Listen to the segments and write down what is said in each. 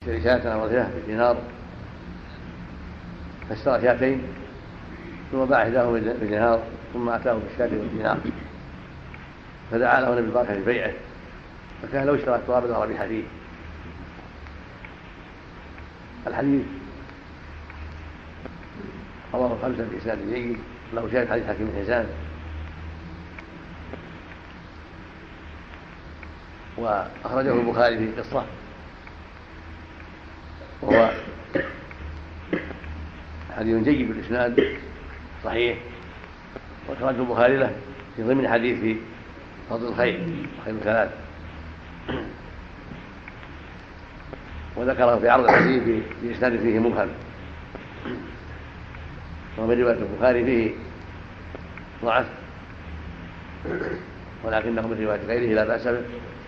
أو رغيفة بدينار فاشترى شاتين ثم باع إحداهما بدينار ثم أتاه بالشاة بالدينار فدعا له النبي بركة في بيعه فكان لو اشترى التراب لربح فيه. الحديث رواه خمسة بإسناد جيد له شاهد حديث حكيم بن حسان وأخرجه البخاري في قصة. وهو حديث جيد بالإسناد صحيح وأخرجه البخاري له في ضمن حديث فضل الخير خير ثلاث وذكره في عرض الحديث في إسناد فيه مبهم. ومن رواية البخاري فيه ضعف. ولكنه من رواية غيره لا بأس به.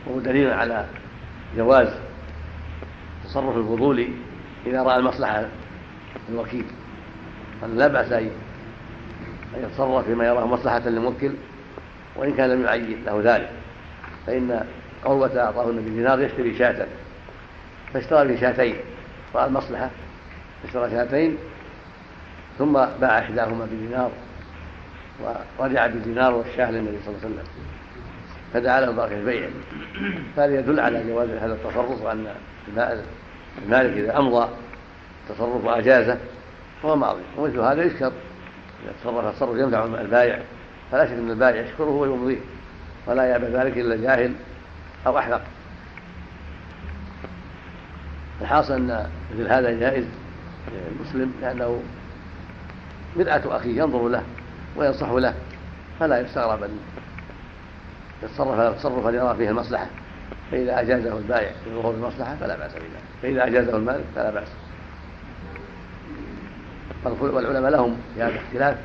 وهو دليل على جواز تصرف الفضول إذا رأى المصلحة الوكيل أن لا بأس أن يتصرف فيما يراه مصلحة للموكل وإن كان لم يعين له ذلك فإن عروة أعطاه النبي دينار يشتري شاة فاشترى به شاتين رأى المصلحة اشترى شاتين ثم باع إحداهما بدينار ورجع بدينار والشاة للنبي صلى الله عليه وسلم فدعا له بركة البيع. هذا يدل على جواز هذا التصرف وأن المالك إذا أمضى تصرف وأجازه فهو ماضي ومثل هذا يشكر إذا تصرف تصرف ينفع البائع فلا شك أن البائع يشكره ويمضيه ولا يأبى ذلك إلا جاهل أو أحمق. الحاصل أن مثل هذا جائز المسلم لأنه مرآة أخيه ينظر له وينصح له فلا يستغرب أن يتصرف تصرفا يرى فيه المصلحة فإذا أجازه البائع لظهور المصلحة فلا بأس بذلك. فإذا أجازه المالك فلا بأس. والعلماء لهم في هذا اختلاف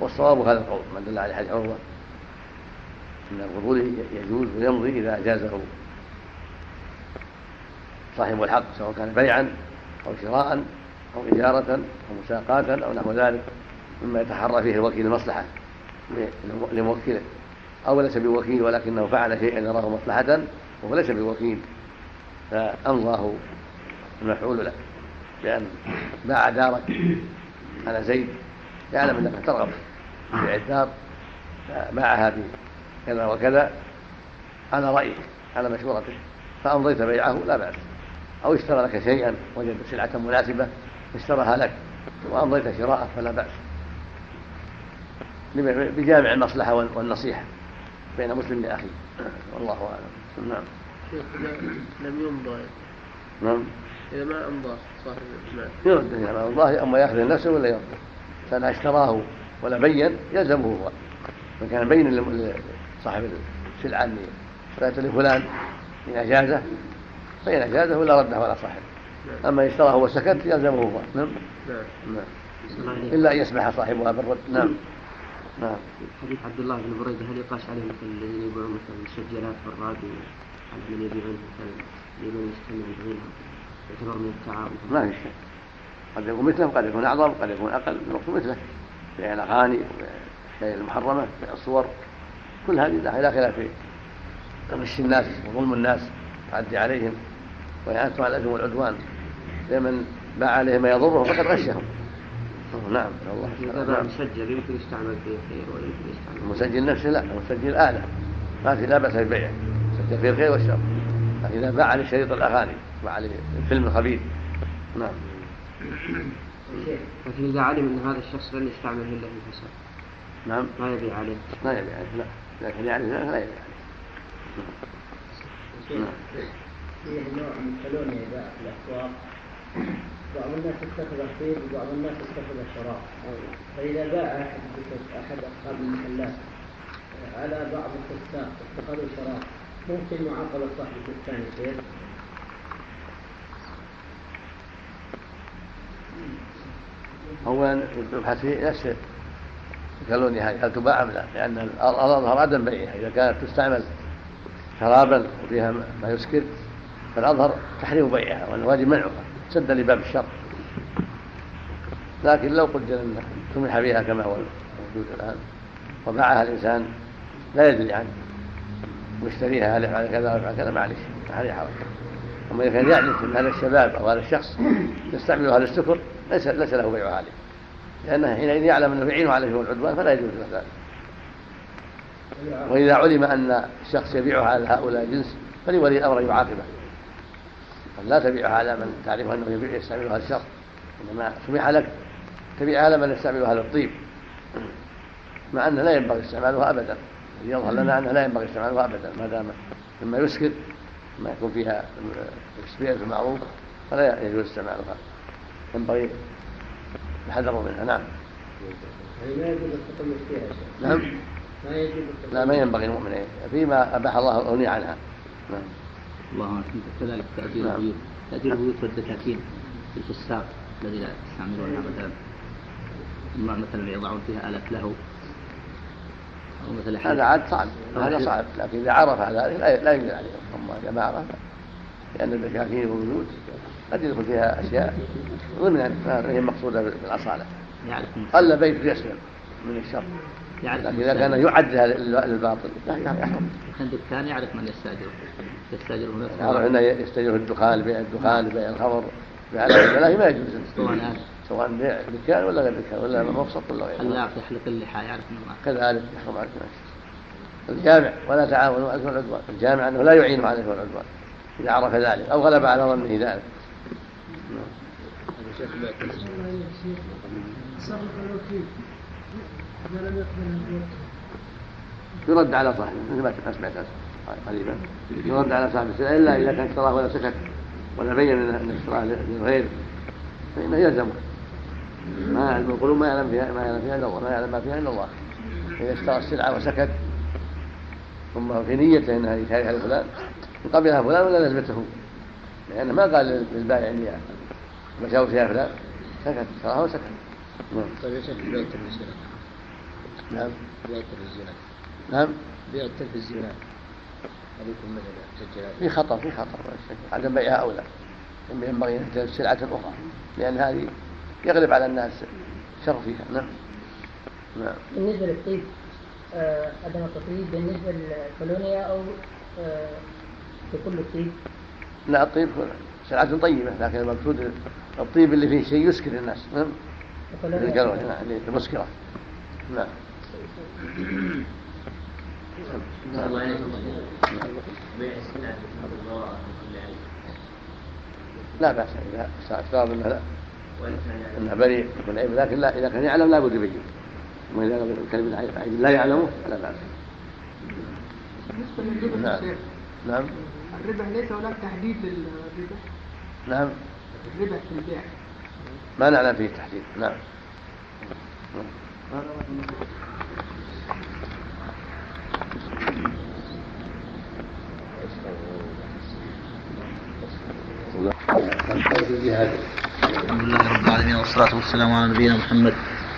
والصواب هذا القول من دل عليه حديث عروة أن الفضول يجوز ويمضي إذا أجازه. صاحب الحق سواء كان بيعا أو شراء أو إجارة أو مساقاة أو نحو ذلك مما يتحرى فيه الوكيل المصلحة لموكله. أو ليس بوكيل ولكنه فعل شيئا يراه مصلحة وهو ليس بوكيل. فأمضاه. المفعول له. بأن باع دارك على زيد يعلم أنك ترغب في بيع الدار فباعها بكذا وكذا على رأيك على مشورتك فأمضيت بيعه لا بأس. أو اشترى لك شيئا وجد سلعة مناسبة اشتراها لك وأمضيت شراءه فلا بأس. بجامع المصلحة والنصيحة بين مسلم لأخيه والله أعلم. نعم. لم يمضى نعم. إذا ما أمضى صاحب المال. يرد إذا ما أمضاه أما يأخذ نفسه ولا يرد. فإن أشتراه ولا بين يلزمه هو. من كان بين لصاحب السلعة أني اشتريت لفلان إن أجازه فإن أجازه ولا رده ولا صاحب نعم. أما إن اشتراه وسكت يلزمه هو. نعم؟ نعم, نعم. إلا أن يسمح صاحبها بالرد نعم. نعم. حديث عبد الله بن بريدة هل يقاس عليه مثل الذين يبيعون مثلا السجلات والراديو على من يبيعون مثلا لمن يستمع بغيرها يعتبر من التعاون ما في شيء قد يكون مثله قد يكون أعظم قد يكون أقل المقصود مثله. بيع الأغاني الأشياء المحرمة بيع الصور. كل هذه لا خلاف في غش الناس وظلم الناس تعدي عليهم. وإعانتهم على الإثم والعدوان لمن باع عليه ما يضره فقد غشهم. نعم الله. إذا مسجل يمكن يستعمل فيه خير ولا يمكن يستعمل المسجل نفسه لا المسجل آلة ما في لا بأس ببيعه يسجل فيه الخير والشر. لكن إذا باع عليه شريط الأغاني عليه الفيلم الخبيث نعم. لكن إذا علم أن هذا الشخص لن يستعمل إلا في الفساد نعم. ما يبيع عليه. ما يبيع عليه لا. لكن يعني لا يبيع عليه. نعم. فيه نوع من كالونيا يباع في الأسواق بعض الناس اتخذ الطيب وبعض الناس اتخذ الشراب. فإذا باع أحد أحد أصحاب المحلات على بعض الفساق اتخذوا شراب ممكن معاقبة صاحب الدكان يصير أولا يبحث في نفس الكالونيا هذه هل تباع أم لا؟ لأن الأظهر عدم بيعها. إذا كانت تستعمل شرابا وفيها ما يسكر فالأظهر تحريم بيعها والواجب منعها سدا لباب الشر. لكن لو قدر أن سمح بها كما هو موجود الآن وباعها الإنسان لا يدري عنه هل على كذا ولا كذا معلش ما عليه حرج. أما إذا كان أن هذا الشباب أو هذا الشخص يستعمل هذا السكر ليس ليس له بيع عليه لأنه حينئذ يعلم أنه يعين عليه العدوان فلا يجوز له ذلك. وإذا علم أن الشخص يبيع على هؤلاء الجنس فلولي الأمر يعاقبه. لا تبيعها على من تعرف أنه يبيع يستعمل هذا الشخص إنما سمح لك. تبيع على من يستعمل هذا الطيب. مع أنه لا ينبغي استعمالها أبدا. يظهر لنا أنه لا ينبغي استعمالها أبدا ما دام مما يسكر. ما يكون فيها التسبيح المعروف فلا يجوز استعمالها ينبغي الحذر منها. نعم. يعني ما يجوز فيها نعم. ما يجوز لا ما ينبغي المؤمن فيما أباح الله الأغنية عنها. نعم. الله أعلم. كذلك تأجير نعم. البيوت. تأجير البيوت والدكاكين الفساق الذي لا يستعملونها مثلا مثلا يضعون فيها آلة له هذا عاد صعب. هذا صعب. لكن إذا عرف ذلك لا يجوز عليه. أما إذا ما عرف لأن الدكاكين والبيوت قد يدخل فيها أشياء. ضمنا ما هي مقصودة بالأصالة. يعرف. قل بيت يسلم من الشر. يعرف. لكن إذا كان يعد هذا للباطل لا يحرم كان دكان يعرف من يستاجره يستاجره يعرف نفسه أنه يستجيب الدخان بيع الدخان بيع الخمر بيع ما يجوز. سواء بيع دكان ولا غير دكان ولا مبسط ولا غيره. حلاق يحلق اللحى يعرف ما كذلك يحرم عليه الجامع ولا تعاونوا على العدوان. الجامع أنه لا يعين عليه العدوان إذا عرف ذلك أو غلب على ظنه ذلك. يرد على صاحبه مثل ما سمعت قريبا. يرد على صاحبه إلا إذا كان اشتراه ولا سكت ولا بين انه اشتراه للغير فإنه يلزمه. ما يعلم القلوب ما يعلم فيها ما يعلم فيها إلا الله ما يعلم ما فيها إلا الله. اذا اشترى السلعه وسكت ثم في نيته انها يشاركها لفلان ان قبلها فلان ولا لزمته لأنه ما قال للبائع إني بشاور فيها فلان. سكت اشتراها وسكت نعم. طيب يا شيخ بيع التلفزيونات نعم. بيع التلفزيونات نعم. بيع التلفزيونات هل يكون مثل تسجيلات في خطر في خطر. عدم بيعها اولى ينبغي أن تجد سلعة أخرى. لأن هذه يغلب على الناس. شر فيها. نعم. نعم. بالنسبة للطيب آه، عدم التطيب بالنسبة للكولونيا أو آه، لكل الطيب؟ لا الطيب سلعة طيبة لكن المقصود الطيب اللي فيه شيء يسكر الناس. نعم. نعم المسكرة. نعم. لا بأس إذا افترض أنه لا أنه بريء من عيب لكن لا إذا كان يعلم لا بد يبين وإذا كان الكلمة عيب لا يعلمه لا بأس. بالنسبة للربا نعم. يا شيخ، نعم. الربا ليس هناك تحديد للربا نعم. الربا في البيع. ما نعلم فيه التحديد. نعم. الحمد لله رب العالمين والصلاة والسلام على نبينا محمد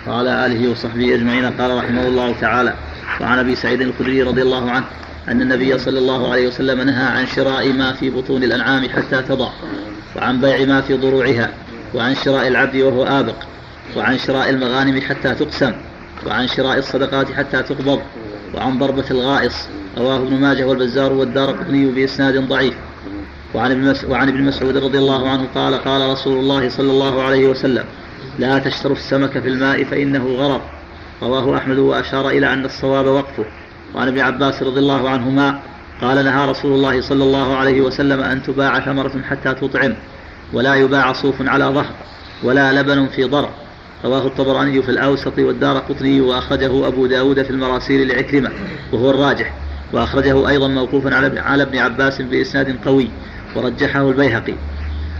وعلى آله وصحبه أجمعين. قال رحمه الله تعالى وعن أبي سعيد الخدري رضي الله عنه أن النبي صلى الله عليه وسلم نهى عن شراء ما في بطون الأنعام حتى تضع وعن بيع ما في ضروعها وعن شراء العبد وهو آبق وعن شراء المغانم حتى تقسم وعن شراء الصدقات حتى تقبض وعن ضربة الغائص. رواه ابن ماجه والبزار والدار قطني بإسناد ضعيف. وعن ابن مسعود رضي الله عنه قال قال رسول الله صلى الله عليه وسلم لا تشتروا السمك في الماء فإنه غرض رواه أحمد وأشار إلى أن الصواب وقفه. وعن ابن عباس رضي الله عنهما قال نهى رسول الله صلى الله عليه وسلم أن تباع ثمرة حتى تطعم ولا يباع صوف على ظهر ولا لبن في ضرع. رواه الطبراني في الأوسط والدار قطني وأخرجه أبو داود في المراسيل لعكرمة وهو الراجح. وأخرجه أيضا موقوفا على ابن عباس بإسناد قوي. ورجحه البيهقي.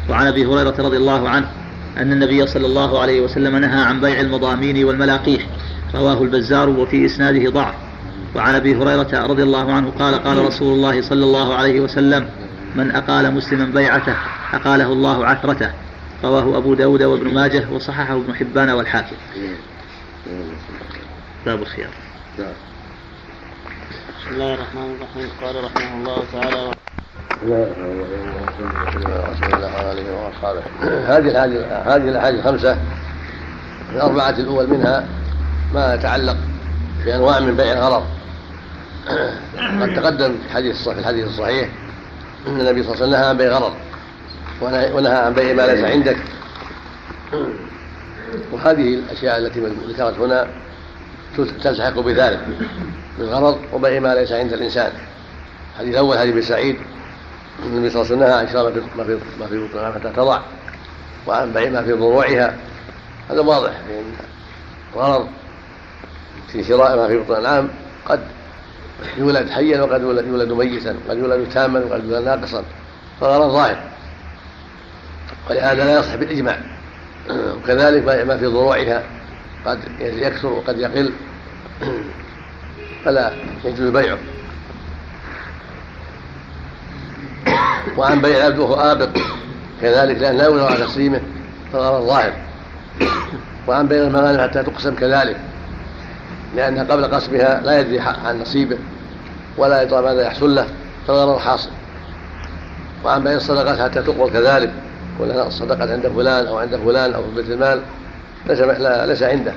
وعن أبي هريرة رضي الله عنه أن النبي صلى الله عليه وسلم نهى عن بيع المضامين والملاقيح. رواه البزار وفي إسناده ضعف. وعن أبي هريرة رضي الله عنه قال قال رسول الله صلى الله عليه وسلم من أقال مسلما بيعته أقاله الله عثرته. رواه أبو داود وابن ماجه وصححه ابن حبان والحاكم. باب الخيار. بسم الله الرحمن الرحيم. قال رحمه الله تعالى هذه هذه هذه الاحاديث الخمسة الأربعة الأول منها ما يتعلق بأنواع من بيع الغرض. قد تقدم في الحديث الصحيح الحديث الصحيح أن النبي صلى الله عليه وسلم نهى عن بيع الغرض ونهى عن بيع ما ليس عندك. وهذه الأشياء التي ذكرت هنا تلحق بذلك بالغرض وبيع ما ليس عند الإنسان. الحديث الأول حديث سعيد النبي صلى الله عليه وسلم نهى عن شراء ما في ما في حتى تضع وعن بيع ما في ضروعها هذا واضح لأن الغرض في شراء ما في بطون الأنعام قد يولد حيا وقد يولد, ميتا وقد يولد تاما وقد يولد ناقصا. فالغرض ظاهر. ولهذا لا يصح بالإجماع. وكذلك ما في ضروعها قد يكثر وقد يقل. فلا يجوز بيعه. وعن بيع العبد وهو آبق كذلك لأن لا يولى على تقسيمه فالغرض ظاهر وعن بيع المغانم حتى تقسم كذلك لأنها قبل قسمها لا يدري عن نصيبه ولا يدرى ماذا يحصل له فالغرض حاصل. وعن بيع الصدقات حتى تقبل كذلك ولا الصدقة عند فلان أو عند فلان أو في بيت المال ليس ليس عنده.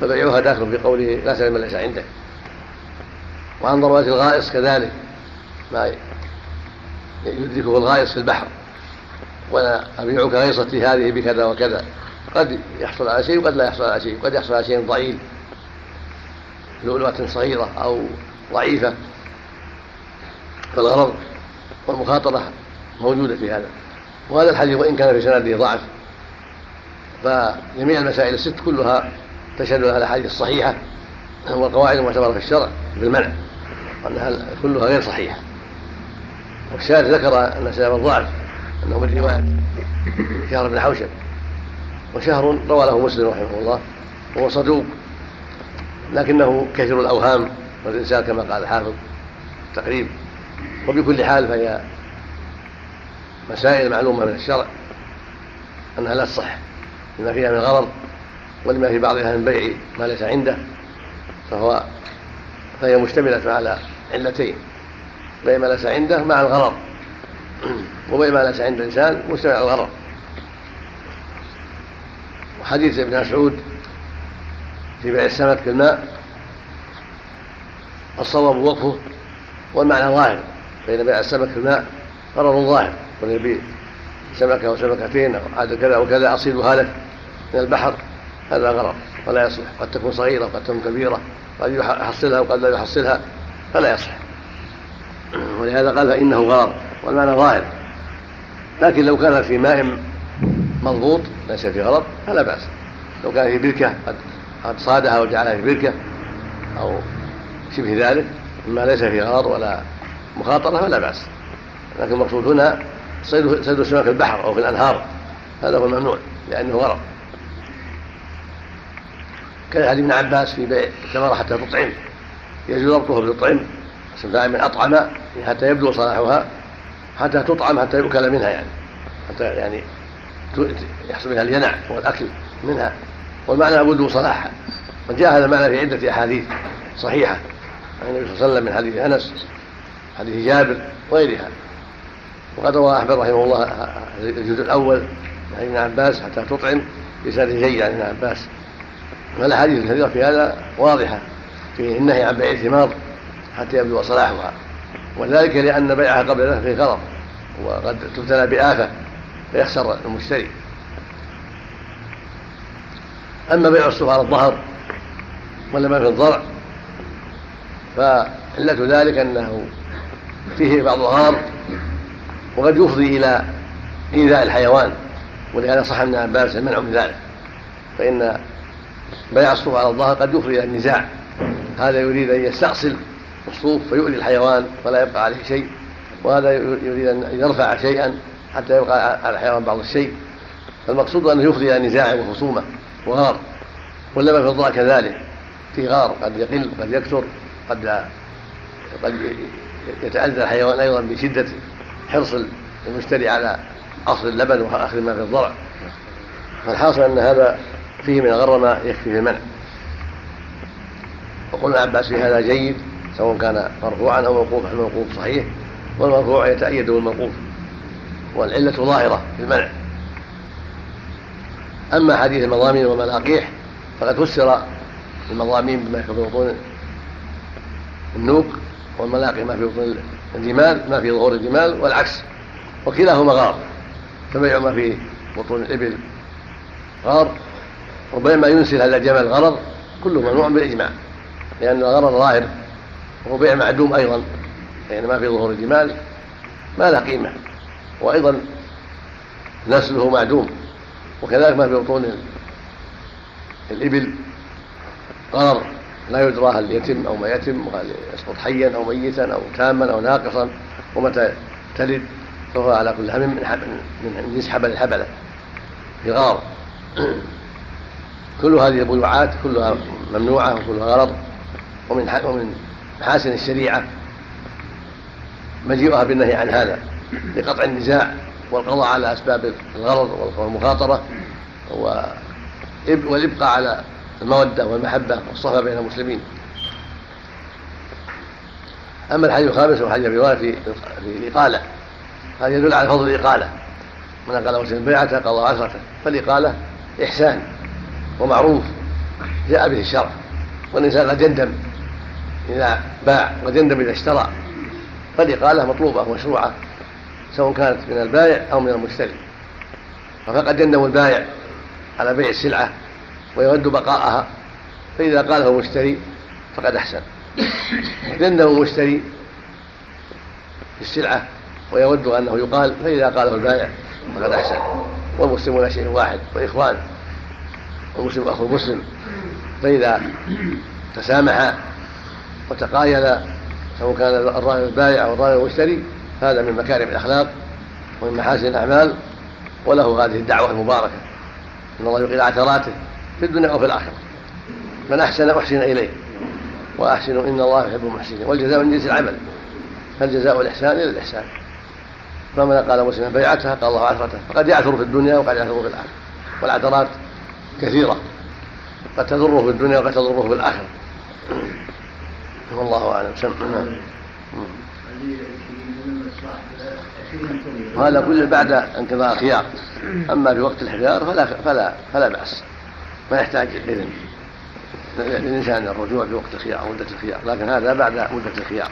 فبيعها داخل في قوله لا سلم ليس عنده. وعن ضربات الغائص كذلك ما يدركه الغائص في البحر. وأنا ابيعك غيصتي هذه بكذا وكذا. قد يحصل على شيء وقد لا يحصل على شيء. قد يحصل على شيء ضئيل. لؤلؤة صغيرة أو ضعيفة. فالغرض والمخاطرة موجودة في هذا. وهذا الحديث وإن كان في سنده ضعف. فجميع المسائل الست كلها تشهد على الأحاديث الصحيحة والقواعد المعتبرة في الشرع بالمنع. وأنها كلها غير صحيحة. والشارع ذكر أن سبب الضعف أنه من رواية شهر بن حوشب. وشهر روى له مسلم رحمه الله وهو صدوق لكنه كثير الأوهام والإنسان كما قال الحافظ تقريب. وبكل حال فهي مسائل معلومة من الشرع أنها لا تصح لما فيها من غرض ولما في بعضها من بيع ما ليس عنده فهو فهي مشتملة على علتين. بيع ما ليس عنده مع الغرض. وبيع ما ليس عند الإنسان مشتمل على الغرض. وحديث ابن مسعود في بيع السمك في الماء الصواب وقفه والمعنى ظاهر. بين بيع السمك في الماء غرض ظاهر يبيع سمكة أو سمكتين أو عدد كذا وكذا أصيدها لك من البحر هذا غرض. ولا يصلح. قد تكون صغيرة وقد تكون كبيرة قد يحصلها وقد لا يحصلها فلا يصلح. ولهذا قال فإنه غرض والمعنى ظاهر. لكن لو كان في ماء مضبوط ليس في غرض فلا بأس. لو كان في بركة قد قد صادها وجعلها في بركة أو شبه ذلك مما ليس في غرض ولا مخاطرة فلا بأس. لكن المقصود هنا صيد صيد السمك في البحر أو في الأنهار هذا هو الممنوع لأنه غرض. كان حديث ابن عباس في بيع الثمرة حتى تطعم يجوز ربطه بالطعم. من أطعم حتى يبدو صلاحها حتى تطعم حتى يؤكل منها يعني حتى يعني يحصل منها الينع والأكل منها. والمعنى بدو صلاحها وجاء هذا المعنى في عدة أحاديث صحيحة. عن النبي صلى الله عليه وسلم من حديث أنس حديث جابر وغيرها. وقد روى أحمد رحمه الله الجزء الأول عن ابن عباس حتى تطعم بسند جيد عن ابن عباس. والاحاديث الكثيرة في هذا واضحة في النهي عن بيع الثمار حتى يبدو صلاحها. وذلك لأن بيعها قبل ذلك فيه غرض وقد تبتلى بآفة فيخسر المشتري. أما بيع السوق على الظهر ولا ما في الضرع فعلة ذلك أنه فيه بعض الغار وقد يفضي إلى إيذاء الحيوان ولهذا صح ابن عباس المنع من ذلك. فإن بيع الصوف على الظهر قد يفضي إلى النزاع. هذا يريد أن يستأصل الصوف فيؤذي الحيوان فلا يبقى عليه شيء وهذا يريد أن يرفع شيئا حتى يبقى على الحيوان بعض الشيء. فالمقصود أنه يفضي إلى نزاع وخصومة وغار واللبن في الضاء كذلك. في غار قد يقل قد يكثر قد قد يتأذى الحيوان أيضا بشدة حرص المشتري على أصل اللبن وأخذ ما في الضرع. فالحاصل أن هذا فيه من الغر ما يكفي في المنع. وقلنا عباس في هذا جيد. سواء كان مرفوعا أو موقوفا الموقوف صحيح والمرفوع يتأيد بالموقوف والعلة ظاهرة في المنع. أما حديث المضامين والملاقيح فقد فسر المضامين بما في بطون النوك والملاقي ما في بطون الجمال ما في ظهور الجمال والعكس وكلاهما غار فبيع ما في بطون الإبل غار وبيع ما ينسل هذا الجمل غرض كله ممنوع بالإجماع لأن الغرض ظاهر. وهو بيع معدوم أيضا يعني ما في ظهور الجمال ما له قيمة. وأيضا نسله معدوم وكذلك ما في بطون الإبل. غرر لا يدرى هل يتم أو ما يتم وهل يسقط حيا أو ميتا أو تاما أو ناقصا ومتى تلد فهو على كل حال من من جنس حبل الحبلة في غار كل هذه البيوعات كلها ممنوعة وكلها غرض ومن ومن محاسن الشريعة مجيئها بالنهي عن هذا لقطع النزاع والقضاء على أسباب الغرض والمخاطرة والإبقاء على المودة والمحبة والصفا بين المسلمين. أما الحديث الخامس هو حديث رواية في الإقالة هذا يدل على فضل الإقالة. من قال مسلم بيعته قضى عشرته فالإقالة إحسان ومعروف جاء به الشرع. والإنسان قد يندم إذا باع يندم إذا اشترى. فالإقالة مطلوبة ومشروعة سواء كانت من البائع أو من المشتري. فقد يندم البائع على بيع السلعة ويود بقاءها فإذا قاله المشتري فقد أحسن. يندم المشتري في السلعة ويود أنه يقال فإذا قاله البائع فقد أحسن. والمسلمون شيء واحد وإخوان والمسلم أخو المسلم فإذا تسامحا وتقايلا سواء كان الراعي البائع أو الراعي المشتري هذا من مكارم الأخلاق ومن محاسن الأعمال وله هذه الدعوة المباركة. إن الله يقيل عثراته في الدنيا وفي الآخرة. من أحسن أحسن إليه. واحسنوا إن الله يحب المحسنين. والجزاء من جنس العمل. فالجزاء الاحسان إلى الإحسان. فمن قال مسلم بيعتها قال الله عثرته. فقد يعثر في الدنيا وقد يعثر في الآخرة. والعثرات كثيرة. قد تضره في الدنيا وقد تضره في الآخرة. والله اعلم سم نعم هذا كله بعد انقضاء الخيار اما في وقت الحجار فلا فلا فلا باس ما يحتاج اذن للانسان الرجوع في وقت الخيار أو مده الخيار لكن هذا بعد مده الخيار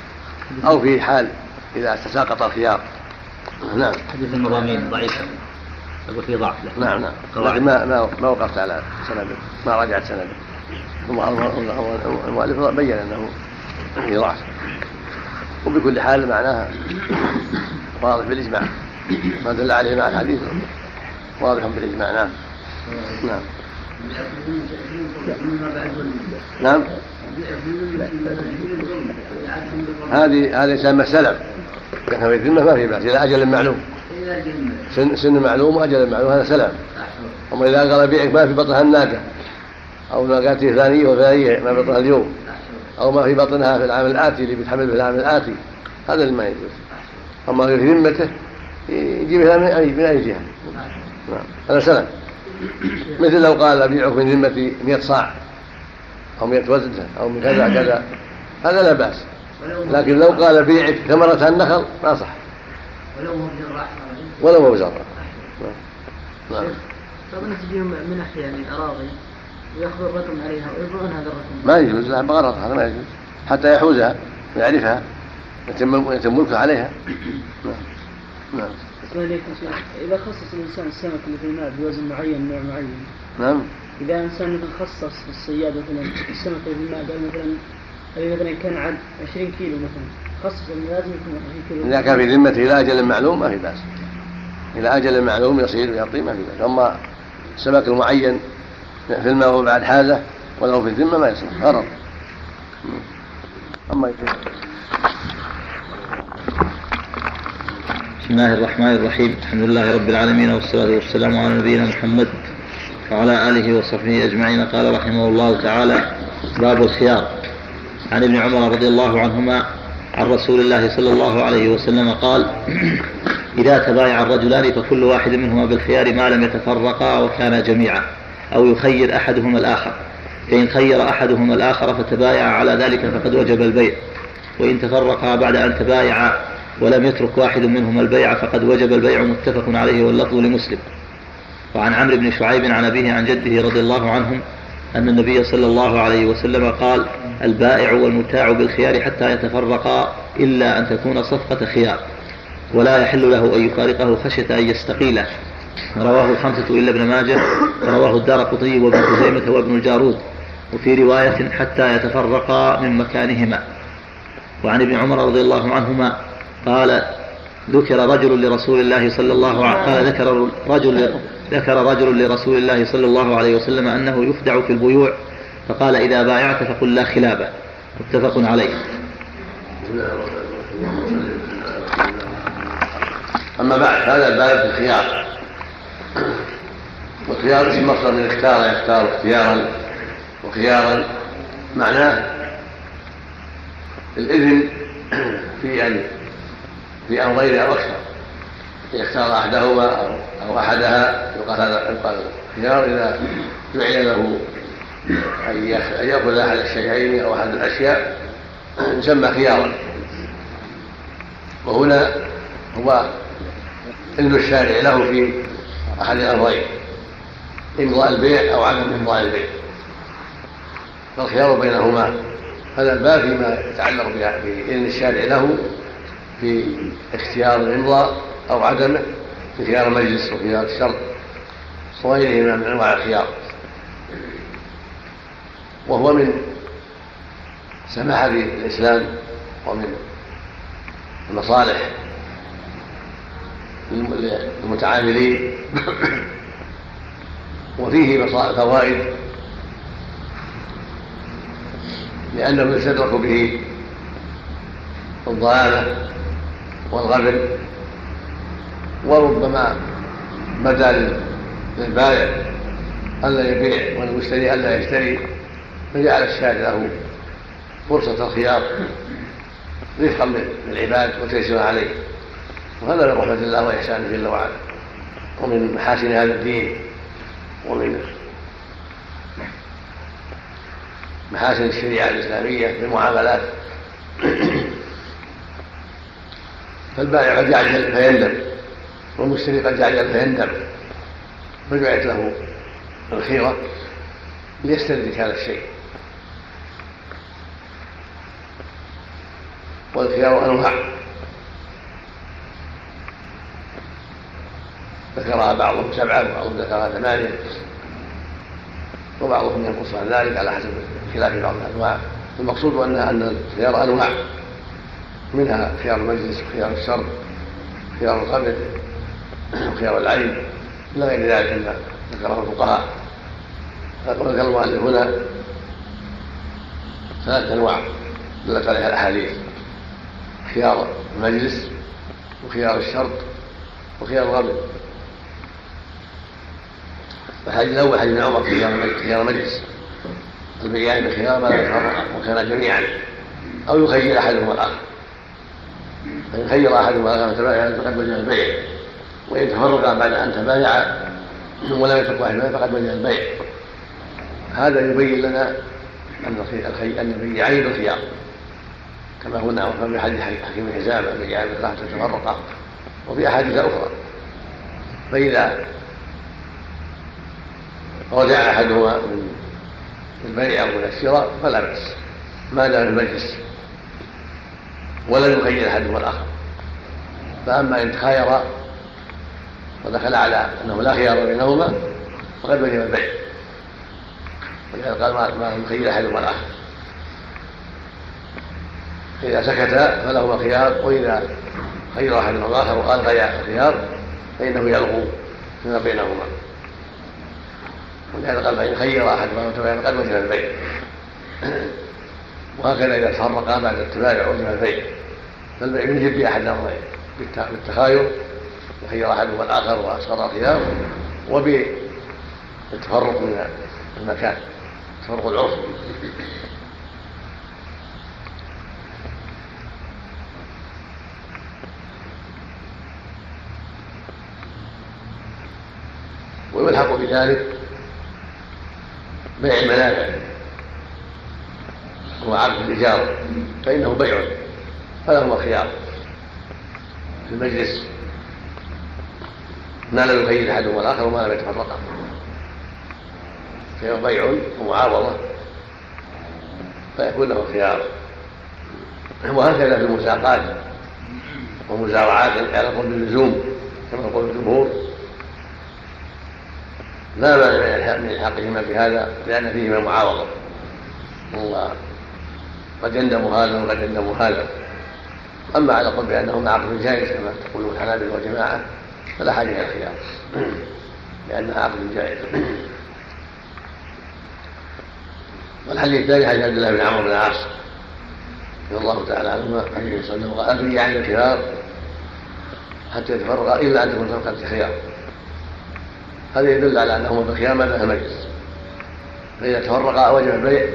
أو في حال اذا تساقط الخيار نعم حديث المضامين ضعيف يقول فيه ضعف نعم نعم لكن ما ما ما وقفت على سنده ما راجعت سنده المؤلف بين انه في ضعف وبكل حال معناها واضح بالإجماع. ما دل عليه مع الحديث. واضح بالإجماع. نعم. نعم. نعم. هذه هذه يسمى سلف كان في الذمة ما في بأس. إلى أجل معلوم سن, سن معلوم وأجل معلوم هذا سلف أما إذا قال بيعك ما في بطنها الناقة أو ناقته ثانية وثانية ما بطنها اليوم. أو ما في بطنها في العام الآتي اللي بيتحمل في العام الآتي. هذا اللي ما يجوز. أما في ذمته يجيبها من أي من أي جهة. نعم. هذا سلام مثل لو قال أبيعك من ذمتي 100 صاع أو 100 وزنة أو من كذا كذا. هذا لا بأس. لكن لو قال بيعك ثمرة النخل ما صح. ولو هو بجراح ولو هو بجراح نعم. طيب نتيجة من أحيان الأراضي الرقم عليها ويبيعون هذا الرقم. ما يجوز لها بغرض هذا ما يجوز. حتى يحوزها ويعرفها يتم يتم ملكه عليها. نعم. نعم. إذا خصص الإنسان السمك اللي في الماء بوزن معين نوع معين. نعم. إذا إنسان مثلا خصص في الصياد مثلا السمك اللي في الماء قال مثلا هذه مثلا كان عد 20 كيلو مثلا. خصص لازم يكون 20 كيلو. إذا كان في ذمته إلى أجل معلوم ما في بأس. إلى أجل معلوم يصير ويعطي ما في بأس. أما السمك المعين في الماء بعد حاجة ولو في الذمة ما يصلح غرض. أما بسم الله الرحمن الرحيم. الحمد لله رب العالمين والصلاة والسلام على نبينا محمد وعلى آله وصحبه أجمعين. قال رحمه الله تعالى باب الخيار. عن ابن عمر رضي الله عنهما عن رسول الله صلى الله عليه وسلم قال إذا تبايع الرجلان فكل واحد منهما بالخيار ما لم يتفرقا وكانا جميعا. أو يخير أحدهما الآخر. فإن خير أحدهما الآخر فتبايع على ذلك فقد وجب البيع. وإن تفرقا بعد أن تبايعا ولم يترك واحد منهما البيع فقد وجب البيع متفق عليه واللفظ لمسلم. وعن عمرو بن شعيب عن أبيه عن جده رضي الله عنهم أن النبي صلى الله عليه وسلم قال البائع والمتاع بالخيار حتى يتفرقا إلا أن تكون صفقة خيار. ولا يحل له أن يفارقه خشية أن يستقيله. رواه الخمسة إلا ابن ماجه رواه الدار قطني وابن خزيمة وابن الجارود وفي رواية حتى يتفرقا من مكانهما. وعن ابن عمر رضي الله عنهما قال ذكر رجل لرسول الله صلى الله عليه قال ذكر رجل ذكر رجل لرسول الله صلى الله عليه وسلم أنه يخدع في البيوع فقال إذا بايعت فقل لا خلابة متفق عليه. أما بعد هذا في الخيار. والخيار اسم مصدر من اختار يختار اختيارا وخيارا معناه الإذن في أن في أمرين أو أكثر. يختار أحدهما أو أحدها يقال هذا يقال خيار. إذا جعل له أن يأخذ أحد الشيئين أو أحد الأشياء يسمى خيارا. وهنا هو إذن الشارع له في أحد الأمرين إمضاء البيع أو عدم إمضاء البيع. فالخيار بينهما هذا الباب فيما يتعلق بإذن الشارع له في اختيار الإمضاء أو عدمه في خيار المجلس وخيار الشرط وغيرهما من أنواع الخيار. وهو من سماحة الإسلام ومن المصالح للمتعاملين. وفيه فوائد لأنه يستدرك به الضلالة والغبن وربما بدا للبائع ألا يبيع والمشتري ألا يشتري فجعل الشارع له فرصة الخيار رفقا بالعباد وتيسيرا عليه. وهذا من رحمة الله وإحسانه جل وعلا. ومن محاسن هذا الدين. ومن محاسن الشريعة الإسلامية في المعاملات فالبائع قد يعجل فيندم. والمشتري قد يعجل فيندم. فجعلت له الخيرة ليستدرك هذا الشيء. والخيار أنواع. ذكرها بعضهم سبعة وبعضهم ذكرها ثمانية. وبعضهم ينقص عن ذلك على حسب خلاف بعض الأنواع. المقصود أن أن الخيار أنواع. منها خيار المجلس وخيار الشر خيار القبر وخيار العين. إلى غير ذلك مما ذكره الفقهاء. فذكر المؤلف هنا ثلاثة أنواع دلت عليها الأحاديث. خيار المجلس وخيار الشرط وخيار الغبن الحديث الأول حديث ابن عمر خيار مجلس البيان بخيار ما يتفرقا وكان جميعا أو يخير أحدهما الآخر. فإن خير أحدهما الآخر فتبايع فقد وجه البيع. وإن تفرقا بعد أن تبايعا ولم يترك واحد فقد وجه البيع. هذا يبين لنا أن. أن البيعين بالخيار كما هنا وفي حديث حكيم حزام البيعان بالخيار تفرقا. وفي أحاديث أخرى. فإذا رجع أحدهما من البيع أو من الشراء فلا بأس. ما دام المجلس ولم يخير أحدهما الآخر. فأما إن تخاير ودخل على أنه لا خيار بينهما فقد وجب البيع ولهذا قال ما يخير أحدهما الآخر. فاذا سكتا فلهما خيار وإذا خير أحدهما الآخر والغى الخيار فإنه يلغو فيما بينهما. ولهذا قال فإن خير أحدهما وتبايع فقد وجب البيع وهكذا إذا تفرقا بعد التبايع وجب البيع فالبيع من جد أحد الأمرين بالتخاير وخير أحدهما الآخر وأسقط الخيار وبالتفرق من المكان تفرق العرف. ويلحق بذلك بيع المنافع هو عقد الإجارة فإنه بيع. فلهما خيار. في المجلس. ما لم يخير أحدهما الآخر وما لم يتفرقا فهو بيع ومعاوضة فيكون له خيار. وهكذا في المساقات والمزارعات يعرفون باللزوم كما يقول الجمهور. لا مانع من الحاقهما بهذا لأن فيهما معاوضه وقد يندم هذا وقد يندم هذا. أما على قول بانهما عقد جائز كما تقولون الحنابله والجماعه فلا حاجة إلى الخيار. لانها عقد جائز. والحديث الثاني حديث عبد الله بن عمرو بن العاص رضي الله تعالى عنهما حديث صلى الله عليه وسلم قال عن الخيار حتى يتفرقا إلا أن تكون فرقه خيار هذا يدل على انهما في الخيار ما دام المجلس فإذا تفرقا وجب البيع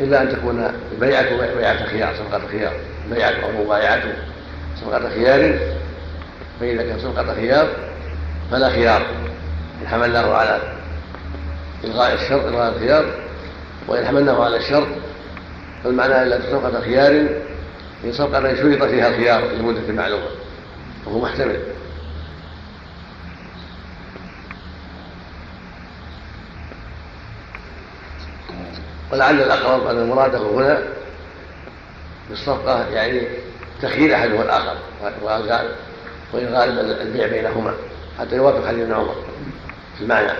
إلا أن تكون البيعه بيعة خيار صفقة خيار بيعة أو مبايعته صفقة خيار فإذا كان صفقة خيار فلا خيار. ان حملناه على إلغاء الشرط إلغاء الخيار. وإن حملناه على الشرط فالمعنى إلا صفقة خيار هي صفقة شرط فيها الخيار لمدة معلومة. وهو محتمل. ولعل الأقرب أن مراده هنا بالصفقة يعني تخيير أحدهما الآخر وإن غالب البيع بينهما حتى يوافق حديث ابن عمر في المعنى.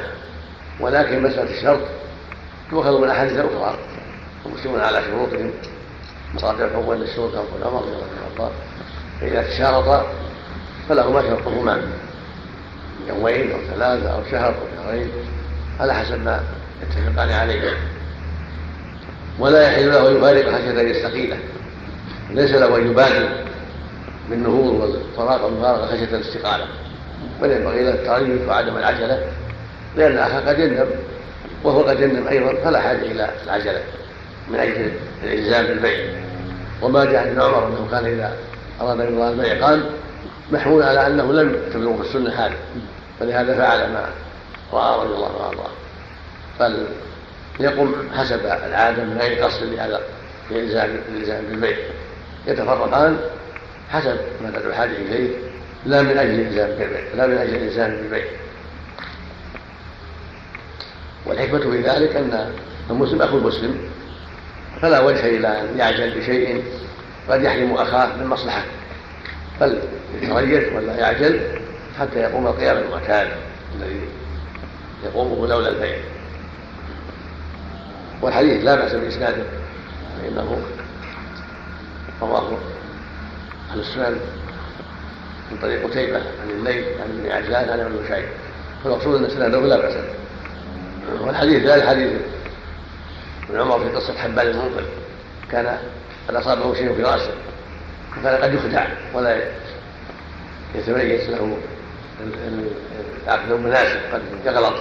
ولكن مسألة الشرط يؤخذ من أحاديث أخرى ومسلمون على شروطهم مصادر حقوق الشروط كما قال عمر رضي الله فإذا تشارطا فلهما شرطهما يومين أو ثلاثة أو شهر أو شهرين على حسب ما يتفقان عليه. ولا يحل له أن يفارق خشيه ان يستقيله. ليس له أن يبادر بالنهوض والفراغ والمفارقه خشيه الاستقالة. بل ينبغي له التريث وعدم العجلة. لأن الاخ قد يندم وهو قد يندم أيضا فلا حاجة إلى العجلة من أجل الإلزام بالبيع. وما جاء عن عمر أنه كان إذا أراد أن البيع قال محمول على أنه لم تبلغ في السنة حاله فلهذا فعل ما رأى رضي الله عنه فليقم حسب العادة من غير قصد الالزام بالبيع. يتفرقان حسب ما تدعو الحاجة إليه لا من أجل الالزام بالبيع لا من أجل الالزام بالبيع. والحكمة في ذلك أن المسلم أخو المسلم فلا وجه إلى أن يعجل بشيء قد يحرم أخاه من مصلحة. بل يتريث ولا يعجل حتى يقوم القيام المعتاد الذي يقومه لولا البيع. والحديث لا بأس بإسناده فإنه رواه أهل السنن من طريق قتيبة عن الليل عن ابن عجلان عن ابن شعيب فالمقصود أن إسناده لا بأس به. والحديث ذلك حديث ابن عمر في قصة حبان المنقذ. كان قد أصابه شيء في رأسه فكان قد يخدع ولا يتميز له العقد المناسب قد يغلط.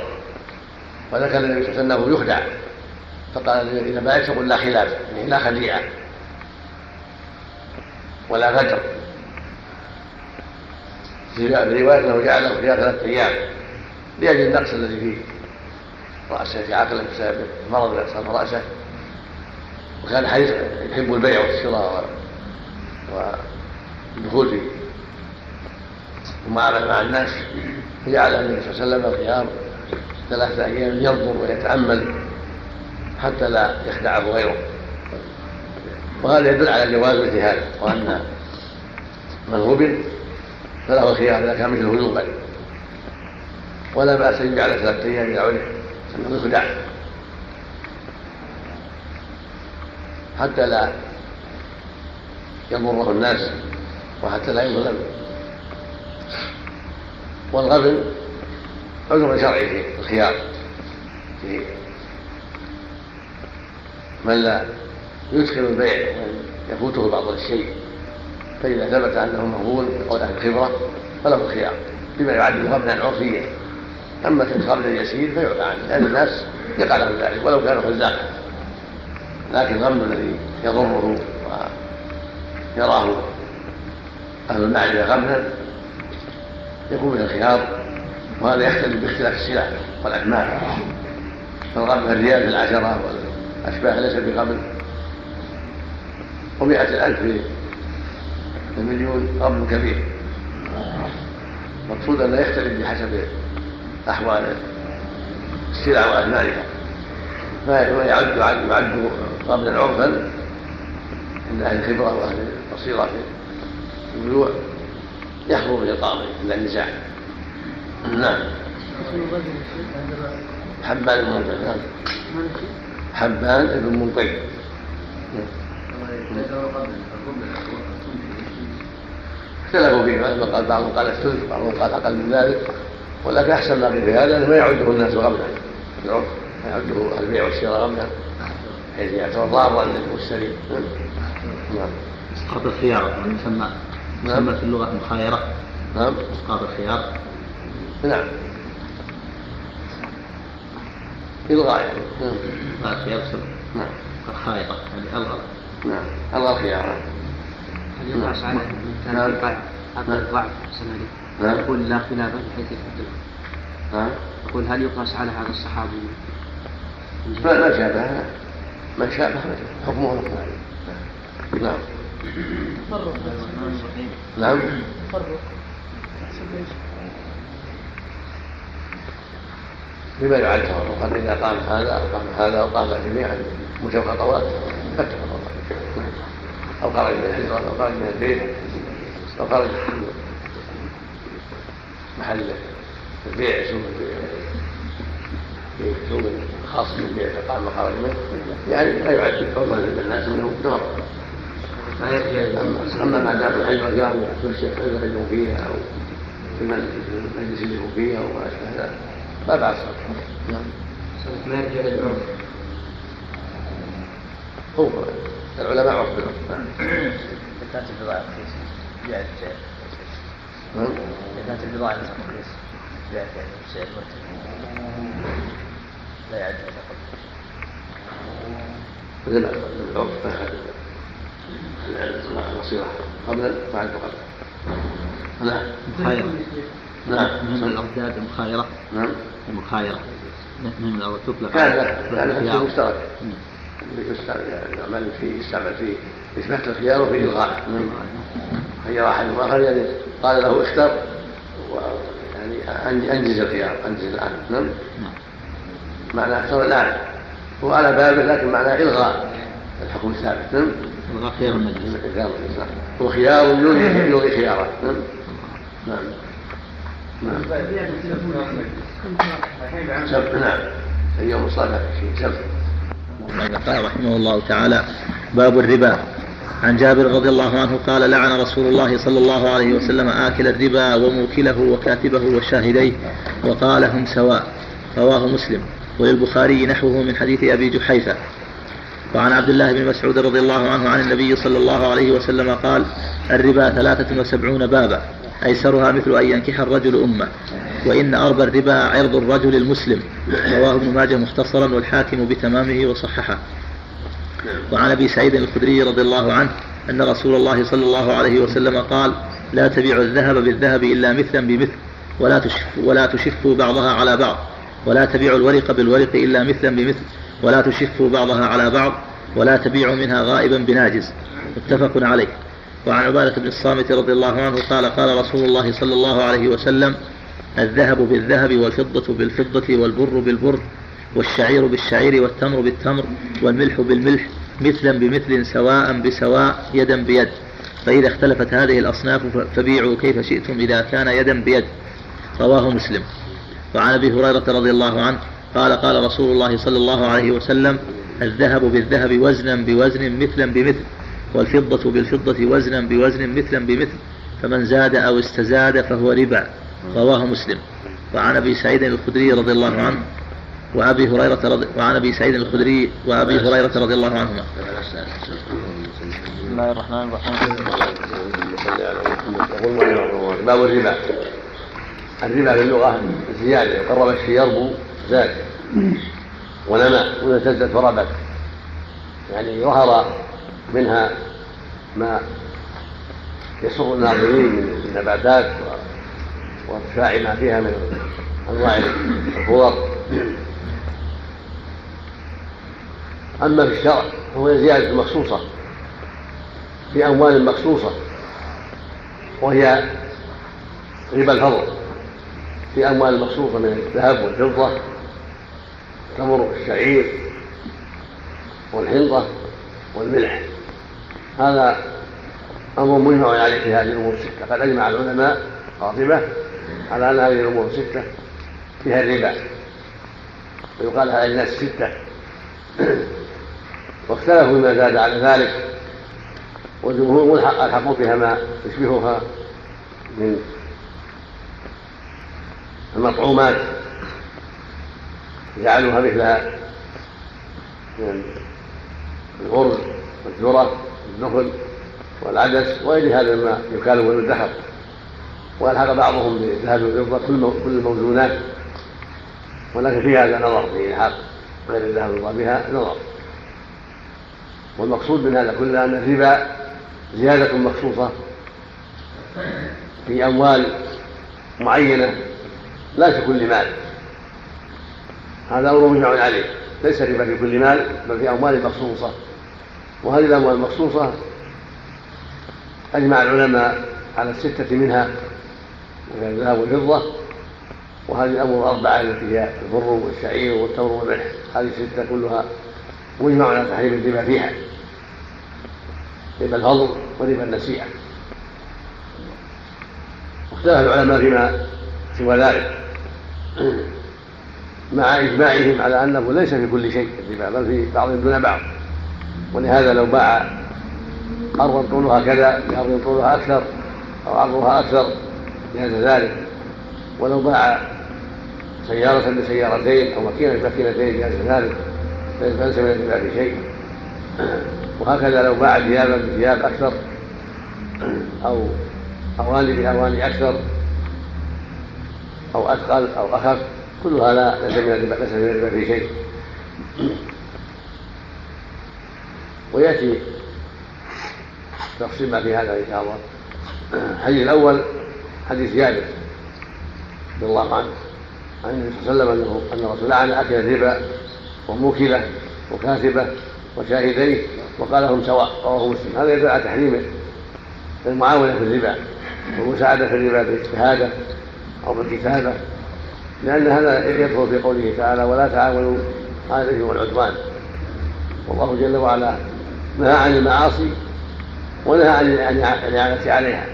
وذكر النبي صلى الله عليه وسلم يخدع. فقال إذا بايعت فقل لا خلاف يعني لا خديعه ولا فجر. في روايه أنه جعله فيها ثلاثة أيام. لأجل النقص الذي فيه. رأسه في عقله بسبب المرض الذي أصاب رأسه. وكان حديث يحب البيع والشراء والدخول في المعاملة مع الناس. فجعل النبي صلى الله عليه وسلم الخيار ثلاثة أيام ينظر ويتأمل. حتى لا يخدعه غيره. وهذا يدل على جواز مثل هذا وأن من غبن فله الخيار إذا كان مثله يوبل ولا بأس أن يجعل ثلاثة أيام يدعو أنه يخدع. حتى لا يضره الناس وحتى لا يظلم. والغبن عذر شرعي في الخيار في من لا يدخل البيع يفوته بعض الشيء فإذا ثبت أنه مغبون أو أهل خبرة فله الخيار. بما يعد غبنا عرفيا أما الخمر اليسير فيعفى عنه. لأن الناس يقع لهم ذلك ولو كانوا خزاقا لكن الغم الذي يضره ويراه أهل المعرفة غمنا يكون من الخيار وهذا يختلف باختلاف السلع والاكمال فالغم الريال في العشره والاشباه ليس بغم ومئة الألف في المليون غم كبير. المقصود أن يختلف بحسب أحوال السلع وأثمانها فيعد يعد يعد قبلا عرفا عند أهل الخبرة وأهل البصيرة في البيوع يحضر به القاضي عند النزاع. نعم. حبان بن منطق نعم حبان بن منطق اختلفوا فيه بعضهم قال بعضهم قال الثلث بعضهم قال أقل من ذلك ولكن أحسن ما في هذا أنه ما يعده الناس غمنا العرف ما يعده البيع والشراء غمنا حيث يعتبر ضارا للمشتري نعم. إسقاط الخيار يسمى يسمى في اللغة مخايرة. نعم. إسقاط الخيار. نعم. إلغاء يعني. نعم. الخيار يسمى نعم. الخائطة. يعني ألغى. نعم. ألغى الخيار هل يقاس على من كان نعم. في ضعف أقل ضعف أحسن عليك نعم. يقول لا خلاف بحيث يفضل نعم. يقول هل يقاس على هذا الصحابي؟ ما ما شابه. ما شابه. حكمه حكم عليه نعم. فرق نعم. فرق أحسن ليش بما يعد تفرقا إذا قام هذا أو قام هذا أو قام جميعا متفق طوال فاتفق نعم. أو خرج من الحجره أو خرج من البيت أو خرج من محل. البيع سوق البيع؟ سوق خاص بالبيع؟ فقام وخرج منه يعني لا يعد حرمه للناس منه نظر أما ما دام الحجره جامعه يخرجون فيها أو في المجلس اللي هم فيها وما أشبه ذلك. لا باس نعم ما يرجع للعرف هو العلماء عرف بالعرف البضاعة رخيصة بيعت نعم. كانت البضاعة رخيصة بسعر مرتفع لا يعد العرف النصيحة قبل بعد فقط نعم. مخايره نعم. من الارداد المخايرة. نعم. المخايرة. من الأرض تطلق. على كان الخيار. حسن مشترك يستعمل يعمل فيه يستعمل فيه إثبات الخيار وفي إلغاء خير أحد آخر يعني قال له اختر ويعني أن- أنجز الخيار أنجز الآن. نعم. نعم. معنى اختر الآن. هو على بابه لكن معناه إلغاء الحكم الثابت. نعم. الغى خيار المجلس. هو خيار يلغي يلغي خياره. نعم. نعم. نعم نعم قال رحمه الله تعالى. باب الربا. عن جابر رضي الله عنه قال لعن رسول الله صلى الله عليه وسلم آكل الربا وموكله وكاتبه وشاهديه وقال هم سواء. رواه مسلم. وللبخاري نحوه من حديث أبي جحيفة. وعن عبد الله بن مسعود رضي الله عنه عن النبي صلى الله عليه وسلم قال الربا ثلاثة وسبعون بابا. أيسرها مثل أن ينكح الرجل أمة. وإن أربى الربا عرض الرجل المسلم. رواه ابن ماجه مختصرا والحاكم بتمامه وصححه. وعن أبي سعيد الخدري رضي الله عنه أن رسول الله صلى الله عليه وسلم قال لا تبيعوا الذهب بالذهب إلا مثلا بمثل ولا تشف ولا تشفوا بعضها على بعض ولا تبيعوا الورق بالورق إلا مثلا بمثل ولا تشفوا بعضها على بعض ولا تبيعوا منها غائبا بناجز متفق عليه. وعن عبادة بن الصامت رضي الله عنه قال قال رسول الله صلى الله عليه وسلم الذهب بالذهب والفضة بالفضة والبر بالبر والشعير بالشعير والتمر بالتمر والملح بالملح مثلا بمثل سواء بسواء يدا بيد. فإذا اختلفت هذه الأصناف فبيعوا كيف شئتم إذا كان يدا بيد. رواه مسلم. وعن أبي هريرة رضي الله عنه قال قال رسول الله صلى الله عليه وسلم الذهب بالذهب وزنا بوزن مثلا بمثل. والفضة بالفضة وزنا بوزن مثلا بمثل فمن زاد أو استزاد فهو ربا رواه مسلم. وعن أبي سعيد الخدري رضي الله عنه وأبي هريرة رضي وعن أبي سعيد الخدري وأبي هريرة رضي الله عنهما. بسم الله الرحمن الرحيم. باب الربا. الربا في اللغة زيادة قرب الشيء يربو زاد. ونمى وإذا ازدادت فربت. يعني ظهر منها ما يسر الناظرين من النباتات وارتفاع ما فيها من أنواع الخضر أما في الشرع فهو زيادة مخصوصة في أموال مخصوصة وهي ربا الفضل في أموال مخصوصة من الذهب والفضة التمر والشعير والحنطة والملح. هذا أمر مجمع عليه في هذه الأمور الستة. قد أجمع العلماء قاطبه على أن هذه الأمور الستة فيها الربا. ويقال هذا الناس ستة واختلفوا فيما زاد على ذلك. والجمهور الحقوا فيها ما يشبهها من المطعومات. جعلوها مثل الغرز والذرة والنخل والعدس وغير هذا مما يكال من الدهر والحق بعضهم بالذهب والفضة كل الموزونات ولكن في هذا نظر في الحق غير الذهب والفضة بها نظر. والمقصود من هذا كله أن الربا زيادة مخصوصة في أموال معينة لا في كل مال. هذا أمر مجمع عليه. ليس ربا في كل مال بل في أموال مخصوصة. وهذه الأموال المخصوصة أجمع العلماء على الستة منها وهي الذهب والفضة وهذه الأمور الأربعة التي هي البر والشعير والتمر والملح هذه الستة كلها مجمع على تحريم الربا فيها ربا الفضل وربا النسيئه واختلف العلماء فيما سوى ذلك مع إجماعهم على أنه ليس في كل شيء الربا بل في بعض دون بعض. ولهذا لو باع أرضا طولها كذا بأرض طولها أكثر أو عرضها أكثر جاز ذلك. ولو باع سيارة بسيارتين أو ماكينة بماكينتين جاز ذلك. فليس من الربا في شيء. وهكذا لو باع ثيابا بثياب أكثر أو أواني بأواني أكثر أو أثقل أو أخف. كل هذا ليس من الربا في شيء. ويأتي تفصيل ما في هذا إن شاء الله. الحديث الأول حديث جابر رضي الله عنه عن النبي صلى الله عليه وسلم أن الرسول لعن أكل الربا وموكله وكاتبه وشاهديه وقال هم سواء رواه مسلم. هذا يدل على تحريم المعاونة في الربا والمساعدة في الربا بالشهاده أو بالكتابه لأن هذا يدخل في قوله تعالى ولا تعاونوا على الاثم والعدوان والله جل وعلا نهى عن المعاصي ونهى عن الإعانة عليها.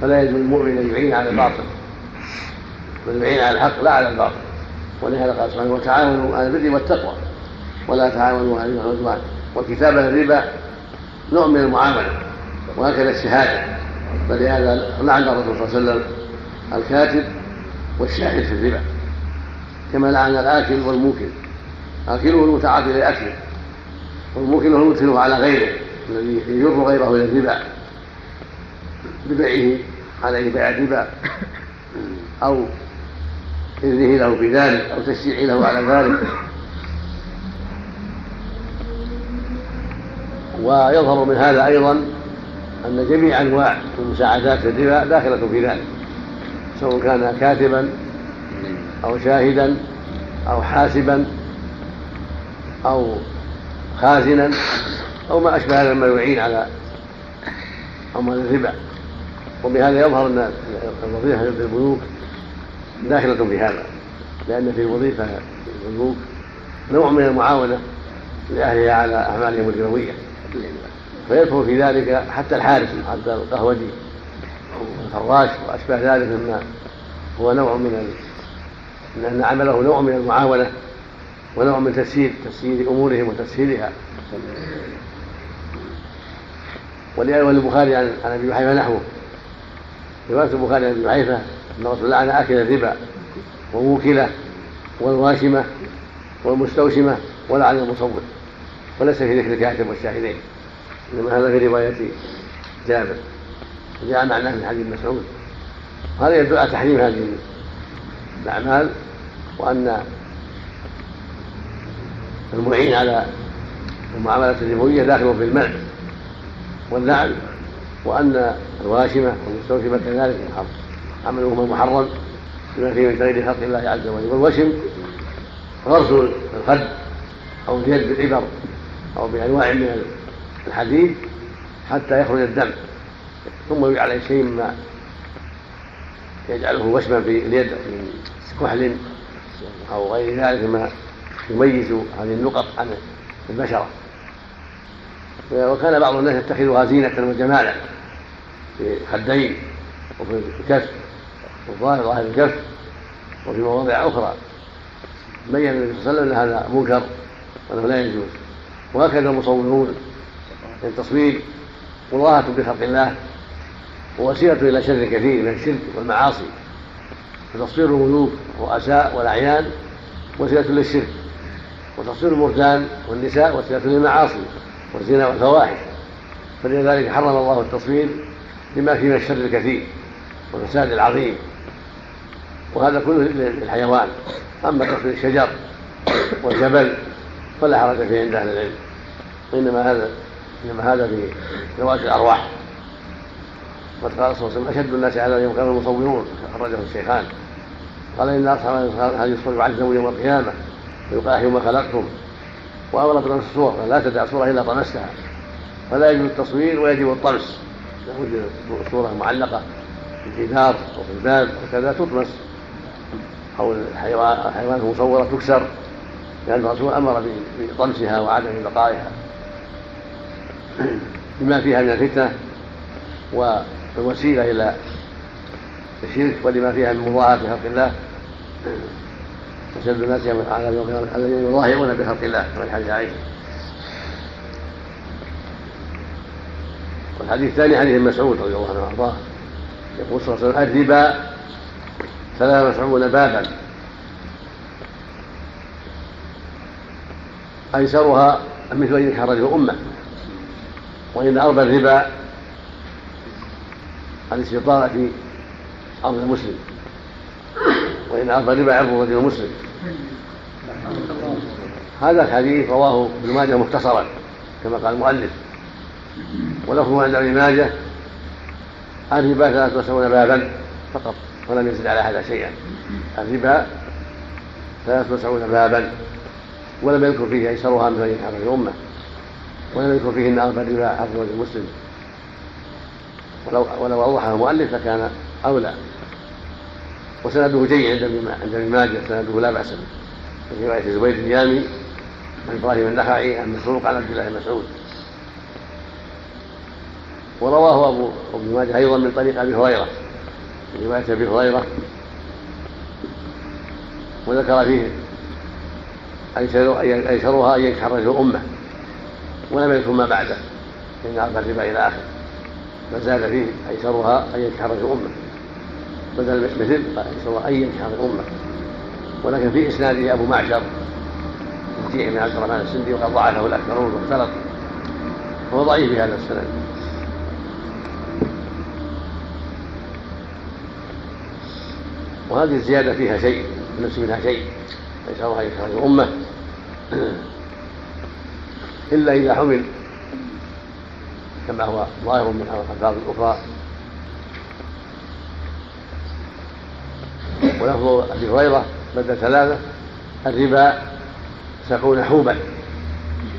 فلا يجوز المؤمن أن يعين على الباطل. بل يعين على الحق لا على الباطل. ولهذا قال سبحانه وتعاونوا على البر والتقوى. ولا تعاونوا على الاثم والعدوان. والكتابه الربا نوع من المعاملة. وهكذا الشهادة. فلهذا لعن الرسول صلى الله عليه وسلم الكاتب والشاهد في الربا. كما لعن الآكل والموكل. آكله المتعاطي لاكله والموكل هو المدخل على غيره الذي يجر غيره إلى الربا. ببيعه عليه بيع الربا. أو إذنه له في ذلك أو تشجيعه له على ذلك. ويظهر من هذا أيضا أن جميع أنواع المساعدات في الربا داخلة في ذلك. سواء كان كاتبا أو شاهدا أو حاسبا أو خازنا أو ما أشبه هذا مما يعين على أموال الربا وبهذا يظهر أن الوظيفة في البنوك داخلة في هذا لأن في الوظيفة البنوك نوع من المعاونة لأهلها على أعمالهم الربوية فيدخل في ذلك حتى الحارس حتى القهوجي والفراش واشباه ذلك مما هو نوع من من ان عمله نوع من المعاونة ونوع من تسهيل تسهيل أمورهم وتسهيلها. وللبخاري عن عن أبي جحيفه نحوه. رواية البخاري عن أبي جحيفه أن الرسول لعن أكل الربا وموكله والواشمه والمستوشمة ولعن المصور. وليس في ذكر الكاتب والشاهدين. إنما هذا في رواية جابر. جاء معناه من حديث مسعود. هذا يدل على تحريم هذه الأعمال وأن المعين على المعاملات الربويه داخل في المنع. واللعن وأن الواشمه والمستوشمه كذلك عملهما محرم بما فيه من تغيير خلق الله عز وجل. والوشم غرس الخد أو اليد بالعبر أو بأنواع من الحديد حتى يخرج الدم. ثم يجعل شيء مما يجعله وشما في اليد من كحل أو غير ذلك مما يميز هذه النقط عن البشره وكان بعض الناس يتخذها زينة وجمالا في الخدين وفي الكف والظاهر ظاهر الكف وفي مواضع أخرى. بين النبي صلى الله عليه وسلم أن هذا منكر وأنه لا يجوز. وهكذا المصورون التصوير مضاهة بخلق الله ووسيلة إلى شر كثير من الشرك والمعاصي. فتصوير الملوك والرؤساء والأعيان وسيلة للشرك. وتصوير المرجان والنساء وسيلة للمعاصي والزنا والفواحش. فلذلك حرم الله التصوير لما فيه من الشر الكثير والفساد العظيم. وهذا كله للحيوان. أما تصوير الشجر والجبل فلا حرج فيه عند أهل العلم. إنما هذا إنما هذا في ذوات الأرواح. قد قال صلى الله عليه وسلم أشد الناس على يوم كانوا المصورون. أخرجه الشيخان. قال إن أصحاب هذه الصور يعذبوا يوم القيامة. ويقال يوم خلقتم وأمر بطمس الصور لا تدع صورة إلا طمستها فلا يجب التصوير ويجب الطمس إذا وجدت صورة معلقة في الجدار أو في الباب وكذا تطمس أو الحيوان المصورة تكسر لأن الرسول أمر بطمسها وعدم بقائها. لما فيها من الفتنة والوسيلة إلى الشرك ولما فيها من مضاعفة خلق الله. أشد الناس على الذين يظاهرون بخلق الله كما حديث عائشة والحديث الثاني حديث مسعود رضي الله عنه وأرضاه. يقول صلى الله عليه وسلم الربا ثلاث وسبعون بابا. أيسرها مثل أن يحرج أمة وإن أربى الربا الاستطاعة في أرض المسلم. وإن أربى الربا عرض الرجل المسلم. هذا الحديث رواه ابن ماجه مختصرا كما قال المؤلف. ولفظه عند ابن ماجه الربا ثلاثة وسبعون بابا فقط ولم يزد على هذا شيئا. الربا ثلاثة وسبعون بابا ولم يذكر فيه أيسرها من غير حرج الأمة ولم يذكر فيه أن أربى الربا حرج المسلم. ولو ولو أوضحه المؤلف لكان أولى. وسنده جيد عند ابن ماجه سنده لا بأس به. في رواية زبير اليامي عن إبراهيم النخعي عن مسروق عن عبد الله بن مسعود. ورواه أبو ابن ماجه أيضا من طريق أبي هريرة من رواية أبي هريرة. وذكر فيه أيسرها أن يتحرج أمة ولم يذكر ما بعده من الربا إلى آخره. فزاد فيه أيسرها أن يتحرج أمة. بدل مثل أيسرها أن يتحرج أمة ولكن في إسناده أبو معشر وكيع بن عبد الرحمن السندي وقد ضعفه الأكثرون واختلط هو ضعيف في هذا السند. وهذه الزيادة فيها شيء النفس منها شيء ليس الله يخرج الأمة. إلا إذا حمل كما هو ظاهر من الألفاظ الأخرى ولفظ أبي هريرة بدل ثلاثة الربا سبعون حوبا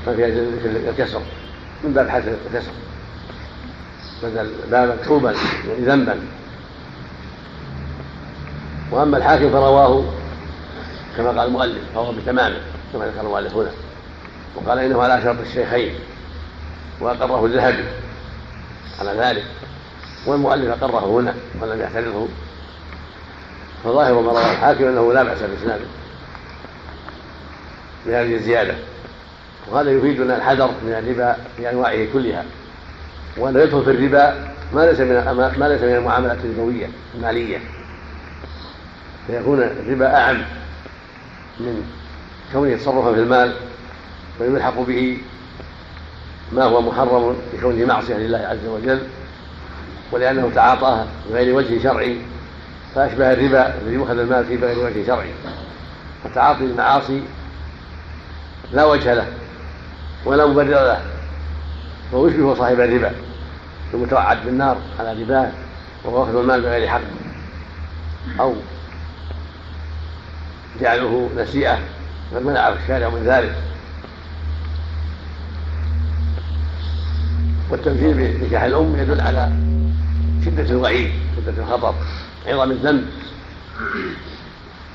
ففيها الكسر من باب حسن الكسر. بدل بابا حوبا يعني ذنبا. وأما الحاكم فرواه كما قال المؤلف فهو بتمامه كما ذكر المؤلف هنا. وقال إنه على شرط الشيخين وأقره الذهبي على ذلك. والمؤلف أقره هنا ولم يعترضه. فظاهر ما رواه الحاكم أنه لا بأس بإسناده بهذه الزيادة. وهذا يفيدنا الحذر من الربا بانواعه كلها. وأنه يدخل في الربا ما ليس من ما ليس من المعاملات الربوية المالية. فيكون الربا أعم من كونه تصرفا في المال ويلحق به ما هو محرم بكونه معصية لله عز وجل ولأنه تعاطاه بغير وجه شرعي. فأشبه الربا الذي يؤخذ المال فيه بغير وجه شرعي. فتعاطي المعاصي لا وجه له ولا مبرر له. فهو يشبه صاحب الربا المتوعد بالنار على رباه وهو أخذ المال بغير حق. أو جعله نسيئة بل منع الشارع من ذلك. والتمثيل بنكاح الأم يدل على شدة الوعيد شدة الخطر. عظم الذنب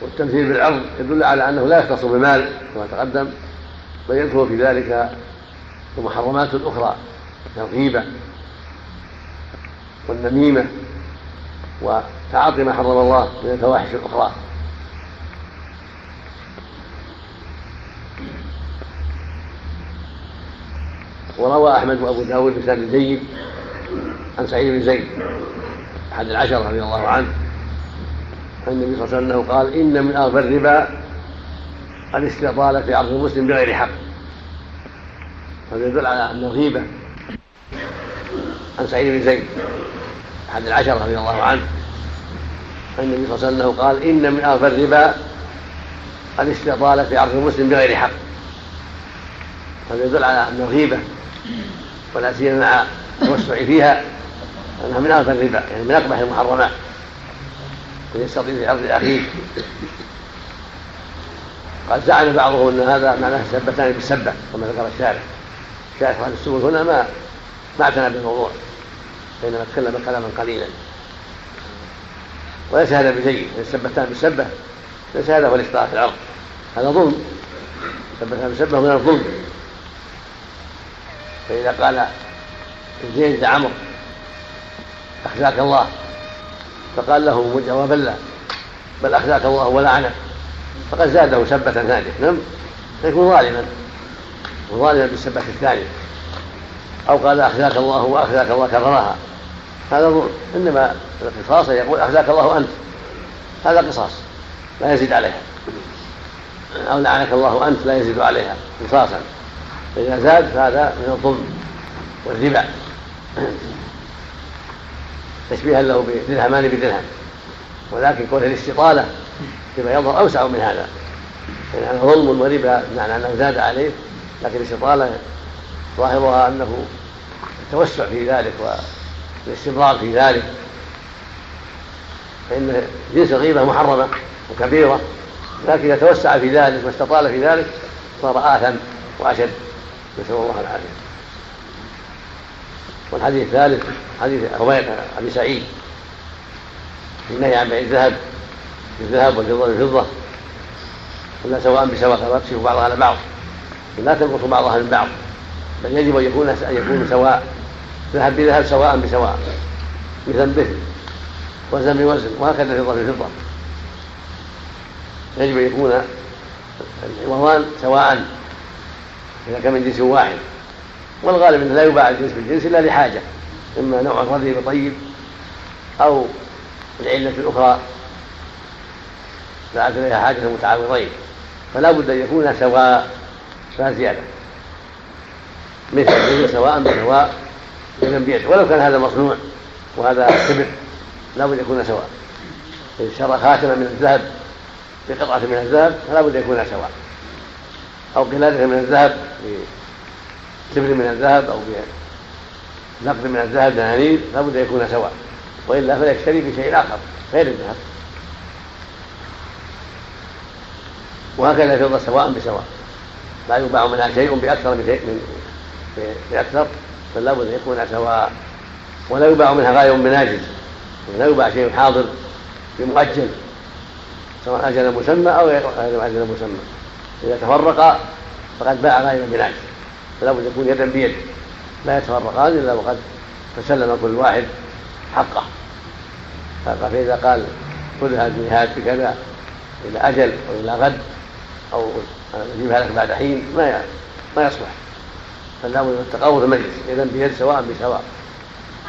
والتمثيل بالعرض يدل على أنه لا يختص بالمال كما تقدم بل يدخل في ذلك المحرمات الأخرى كالغيبه والنميمة وتعاطي ما حرم الله من الفواحش الأخرى. وروى أحمد وأبو داود بسند جيد عن سعيد بن زيد. احد العشره رضي الله عنه. عن النبي صلى الله عليه وسلم قال إن من أغفى الربا الاستطاله في عرض المسلم بغير حق. هذا يدل على أن الغيبة عن سعيد بن زيد احد العشره رضي الله عنه. عن النبي صلى الله عليه وسلم قال إن من أغفى الربا الاستطاله في عرض المسلم بغير حق. هذا يدل على أن الغيبة ولا سيما مع التوسع فيها انها من اغفى الربا يعني من أقبح المحرمات. ان يستطيع في عرض أخيه. قد زعم بعضهم أن هذا معناه سبتان بالسبه كما ذكر الشارع شارع أهل السبل هنا ما ما اعتنى بالموضوع بينما تكلم كلاما قليلا. وليس هذا بجيد السبتان بالسبه ليس هذا هو الاخطاء في العرض. هذا ظلم. سبتان بالسبه من الظلم. فإذا قال زيد لعمرو أخزاك الله. فقال له جوابا لا بل أخزاك الله ولعنك فقد زاده سبة ثانية نعم؟ فيكون ظالما وظالما بالسبة الثانية. أو قال أخزاك الله وأخزاك الله كررها هذا ظلم. إنما القصاص يقول أخزاك الله أنت. هذا قصاص لا يزيد عليها. أو لعنك الله أنت لا يزيد عليها قصاصا. فإذا زاد فهذا من الظلم والربا. تشبيها له بدرهمان بدرهم. ولكن كون الاستطالة فيما يظهر أوسع من هذا. يعني ظلم وربا بمعنى أنه زاد عليه لكن الاستطالة ظاهرها أنه التوسع في ذلك والاستمرار في ذلك. فإن جنس الغيبة محرمة وكبيرة لكن إذا توسع في ذلك واستطال في ذلك صار آثم وأشد. نسأل الله العافية. والحديث الثالث حديث أبي سعيد. النهي عن بيع الذهب بالذهب والفضة بالفضة ولا سواء بسواء فلا تكشف بعضها على بعض. لا تنقص بعضها من بعض. بل يجب أن يكون أن يكون سواء ذهب بذهب سواء بسواء. مثل مثل وزن بوزن. وهكذا الفضة. بفضة يجب أن يكون العوضان سواء. إذا كان من جنس واحد. والغالب أنه لا يباع الجنس بالجنس إلا لحاجة إما نوع رضي بطيب أو العلة الأخرى. دعت إليها حاجة المتعاوضين فلا بد أن يكون سواء لا زيادة. مثل سواء بسواء يدا بيد ولو كان هذا مصنوع وهذا كبر لا بد يكون سواء. إن شرى خاتما من الذهب بقطعة من الذهب فلا بد يكون سواء. أو قلادة من الذهب بسبر من الذهب أو بنقد من الذهب دنانير لابد أن يكون سواء. وإلا فليشتري بشيء آخر غير الذهب. وهكذا الفضة سواء بسواء. لا يباع منها شيء بأكثر من شيء من بأكثر بل لابد أن يكون سواء. ولا يباع منها غاية بناجز لا يباع شيء حاضر بمؤجل سواء أجل مسمى أو غير أجل مسمى. إذا تفرقا فقد باع غير بناجز فلا بد يكون يدا بيد لا يتفرقان إلا وقد تسلم كل واحد حقه. فإذا قال خذها الجهاد بكذا إلى أجل أو إلى غد أو أجيبها لك بعد حين ما ما يصلح. فلا بد من التقاوم المجلس يدا بيد سواء بسواء.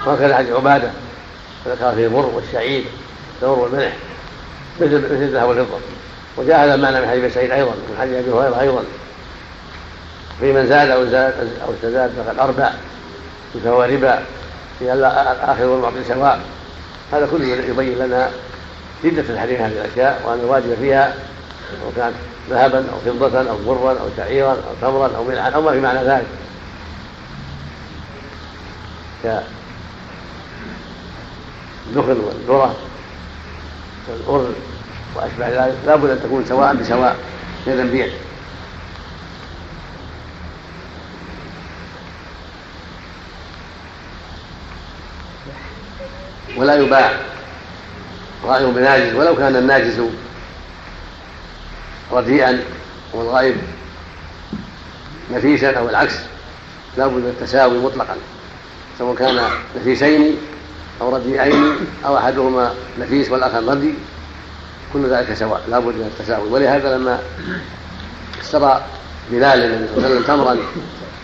وهكذا حديث عبادة ذكر فيه المر والشعير التمر والملح مثل مثل الذهب والفضة. وجاء هذا المعنى من حديث سعيد أيضا من حديث أبي هريرة أيضا. في من زاد أو زاد أو استزاد فقد أربع فهو ربا في الآخر والمعطي سواء. هذا كله يبين لنا شدة الحريم هذه الأشياء وأن الواجب فيها سواء كانت ذهبا أو فضة أو برا أو شعيرا أو تمرا أو ملحا أو ما في معنى ذلك. كالدخن والذرة والأرز وأشبه ذلك لا بد أن تكون سواء بسواء يدا بيد ولا يباع غائب بناجز ولو كان الناجز رديئا والغائب نفيسا أو العكس لا بد من التساوي مطلقا. سواء كان نفيسين أو رديئين أو أحدهما نفيس والآخر ردي كل ذلك سواء لا بد من التساوي. ولهذا لما اشترى بلال النبي صلى الله عليه وسلم تمرا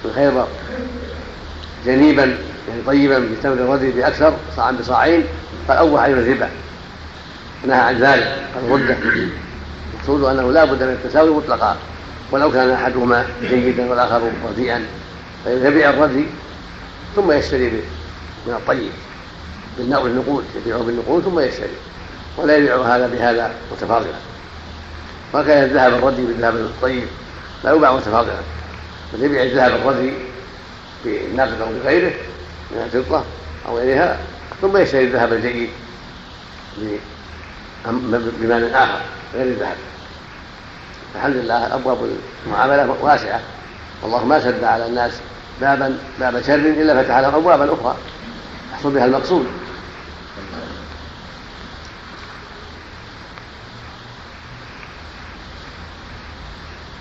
من خيبر جنيبا يعني طيبا بتمر الرجل بأكثر صاعا بصاعين قال اوح إلى الربا. نهى عن ذلك الردة المقصود أنه لا بد من التساوي مطلقا ولو كان أحدهما جيدا والآخر رديئا. فيبيع الردي ثم يشتري من الطيب بالنقود يبيعه بالنقود ثم يشتري ولا يبيع هذا بهذا متفاضلا. وكان الذهب الردي بالذهب الطيب لا يباع متفاضلا بل يبيع الذهب الردي بالنقد أو بغيره من الفضه أو غيرها ثم يشتري الذهب الجيد بمال آخر غير الذهب. الحمد لله ابواب المعاملة واسعة؟ والله ما سد على الناس بابا باب شر إلا فتح لهم ابوابا أخرى يحصل بها المقصود.